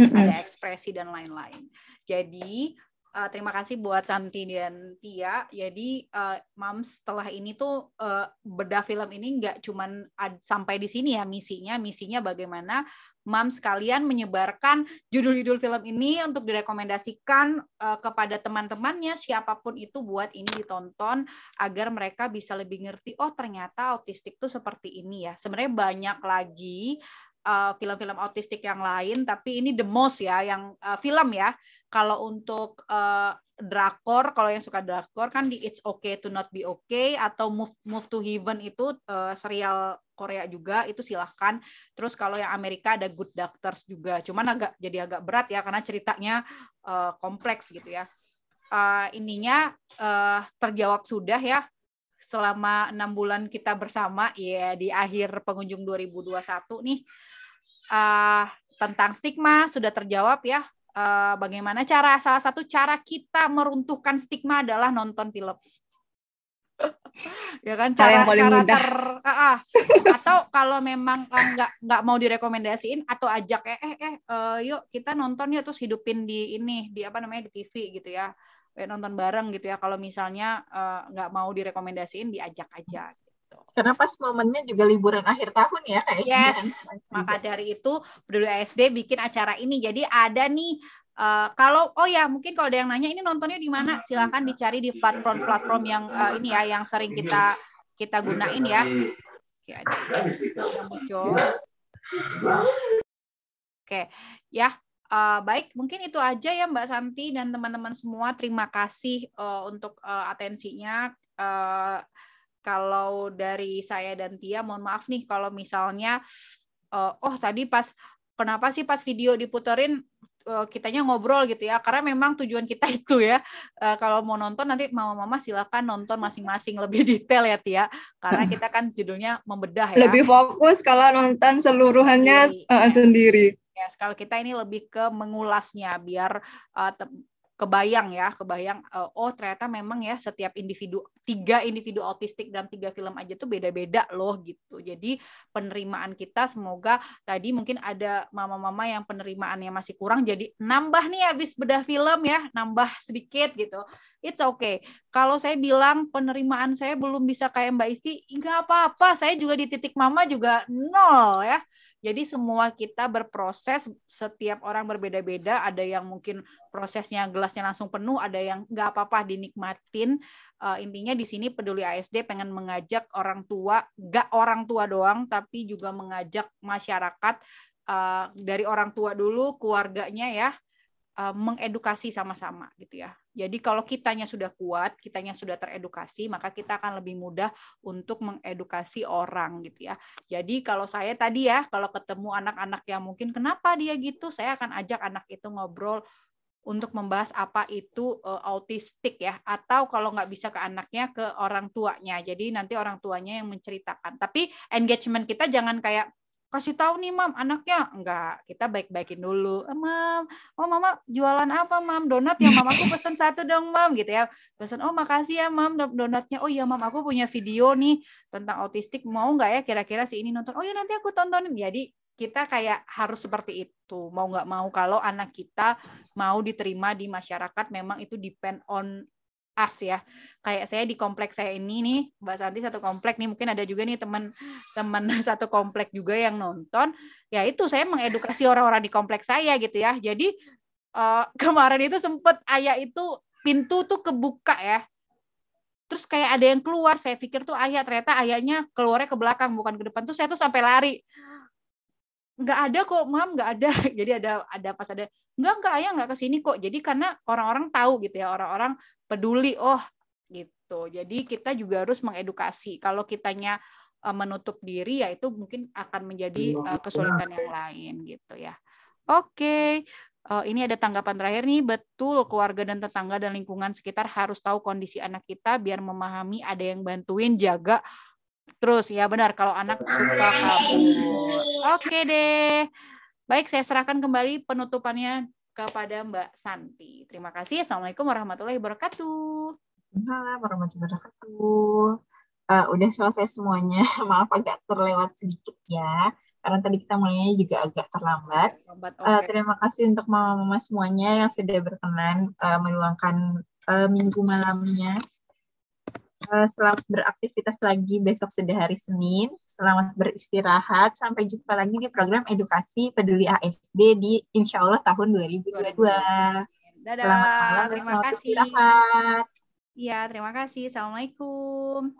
-mm. ada ekspresi dan lain-lain. Jadi uh, terima kasih buat Santi dan Tia. Jadi uh, Mams setelah ini tuh uh, bedah film ini nggak cuman sampai di sini ya misinya. Misinya bagaimana Mams sekalian menyebarkan judul-judul film ini untuk direkomendasikan uh, kepada teman-temannya siapa pun itu buat ini ditonton agar mereka bisa lebih ngerti oh ternyata autistik tuh seperti ini ya. Sebenarnya banyak lagi film-film uh, autistik yang lain tapi ini the most ya yang uh, film ya. Kalau untuk uh, drakor kalau yang suka drakor kan di It's Okay to Not Be Okay atau Move Move to Heaven itu uh, serial Korea juga itu silahkan. Terus kalau yang Amerika ada Good Doctors juga cuman agak jadi agak berat ya karena ceritanya uh, kompleks gitu ya. Uh, ininya uh, terjawab sudah ya selama enam bulan kita bersama ya di akhir pengunjung 2021 nih uh, tentang stigma sudah terjawab ya uh, bagaimana cara salah satu cara kita meruntuhkan stigma adalah nonton film. Ya kan cara yang cara mudah. ter uh, atau kalau memang nggak uh, nggak mau direkomendasiin atau ajak eh eh, eh uh, yuk kita nonton ya terus hidupin di ini di apa namanya di TV gitu ya nonton bareng gitu ya kalau misalnya nggak uh, mau direkomendasiin diajak aja gitu. Karena pas momennya juga liburan akhir tahun ya. Yes. Maka dari itu Peduli ASD bikin acara ini. Jadi ada nih Uh, kalau oh ya mungkin kalau ada yang nanya ini nontonnya di mana silahkan dicari di platform-platform yang uh, ini ya yang sering kita kita gunain ya. Oke, Oke, ya uh, baik mungkin itu aja ya Mbak Santi dan teman-teman semua. Terima kasih uh, untuk uh, atensinya. Uh, kalau dari saya dan Tia, mohon maaf nih kalau misalnya uh, oh tadi pas kenapa sih pas video diputerin uh, kitanya ngobrol gitu ya? Karena memang tujuan kita itu ya uh, kalau mau nonton nanti mama-mama silakan nonton masing-masing lebih detail ya Tia. Karena kita kan judulnya membedah ya. Lebih fokus kalau nonton seluruhannya uh, sendiri ya kalau kita ini lebih ke mengulasnya biar uh, kebayang ya, kebayang uh, oh ternyata memang ya setiap individu tiga individu autistik dan tiga film aja tuh beda-beda loh gitu. Jadi penerimaan kita semoga tadi mungkin ada mama-mama yang penerimaannya masih kurang jadi nambah nih habis bedah film ya, nambah sedikit gitu. It's okay. Kalau saya bilang penerimaan saya belum bisa kayak Mbak Isti, nggak apa-apa. Saya juga di titik mama juga nol ya Jadi semua kita berproses, setiap orang berbeda-beda. Ada yang mungkin prosesnya gelasnya langsung penuh, ada yang nggak apa-apa dinikmatin. Uh, intinya di sini peduli ASD pengen mengajak orang tua, nggak orang tua doang, tapi juga mengajak masyarakat uh, dari orang tua dulu, keluarganya ya, uh, mengedukasi sama-sama gitu ya. Jadi kalau kitanya sudah kuat, kitanya sudah teredukasi, maka kita akan lebih mudah untuk mengedukasi orang gitu ya. Jadi kalau saya tadi ya, kalau ketemu anak-anak yang mungkin kenapa dia gitu, saya akan ajak anak itu ngobrol untuk membahas apa itu uh, autistik ya. Atau kalau nggak bisa ke anaknya ke orang tuanya. Jadi nanti orang tuanya yang menceritakan. Tapi engagement kita jangan kayak kasih tahu nih mam anaknya. Enggak kita baik-baikin dulu. Eh, mam. Oh mama jualan apa mam? Donat ya mam aku pesen satu dong mam gitu ya. Pesen oh makasih ya mam donatnya. Oh iya mam aku punya video nih tentang autistik. Mau nggak ya kira-kira si ini nonton? Oh ya nanti aku tontonin. Jadi kita kayak harus seperti itu. Mau nggak mau kalau anak kita mau diterima di masyarakat memang itu depend on as ya. Kayak saya di kompleks saya ini nih, Mbak Santi satu komplek nih, mungkin ada juga nih teman-teman satu komplek juga yang nonton. Ya itu saya mengedukasi orang-orang di kompleks saya gitu ya. Jadi uh, kemarin itu sempet ayah itu pintu tuh kebuka ya. Terus kayak ada yang keluar, saya pikir tuh ayah ternyata ayahnya keluarnya ke belakang bukan ke depan tuh saya tuh sampai lari nggak ada kok mam nggak ada. Jadi ada ada pas ada nggak nggak ayah nggak ke sini kok. Jadi karena orang-orang tahu gitu ya orang-orang peduli oh gitu. Jadi kita juga harus mengedukasi. Kalau kitanya uh, menutup diri ya itu mungkin akan menjadi uh, kesulitan yang lain gitu ya. Oke okay. Uh, ini ada tanggapan terakhir nih, betul keluarga dan tetangga dan lingkungan sekitar harus tahu kondisi anak kita biar memahami ada yang bantuin jaga Terus ya benar kalau anak suka kabur. Oke deh. Baik, saya serahkan kembali penutupannya kepada Mbak Santi. Terima kasih. Assalamualaikum warahmatullahi wabarakatuh. Waalaikumsalam warahmatullahi wabarakatuh. Uh, udah selesai semuanya. Maaf agak terlewat sedikit ya. Karena tadi kita mulainya juga agak terlambat. okay. uh, terima kasih untuk mama-mama semuanya yang sudah berkenan uh, meluangkan uh, minggu malamnya Eh, selamat beraktivitas lagi besok sudah hari Senin. Selamat beristirahat. Sampai jumpa lagi di program edukasi peduli ASD di Insya Allah tahun 2022. Dadah. Selamat malam terima kasih. Istirahat. Iya, terima kasih. Assalamualaikum.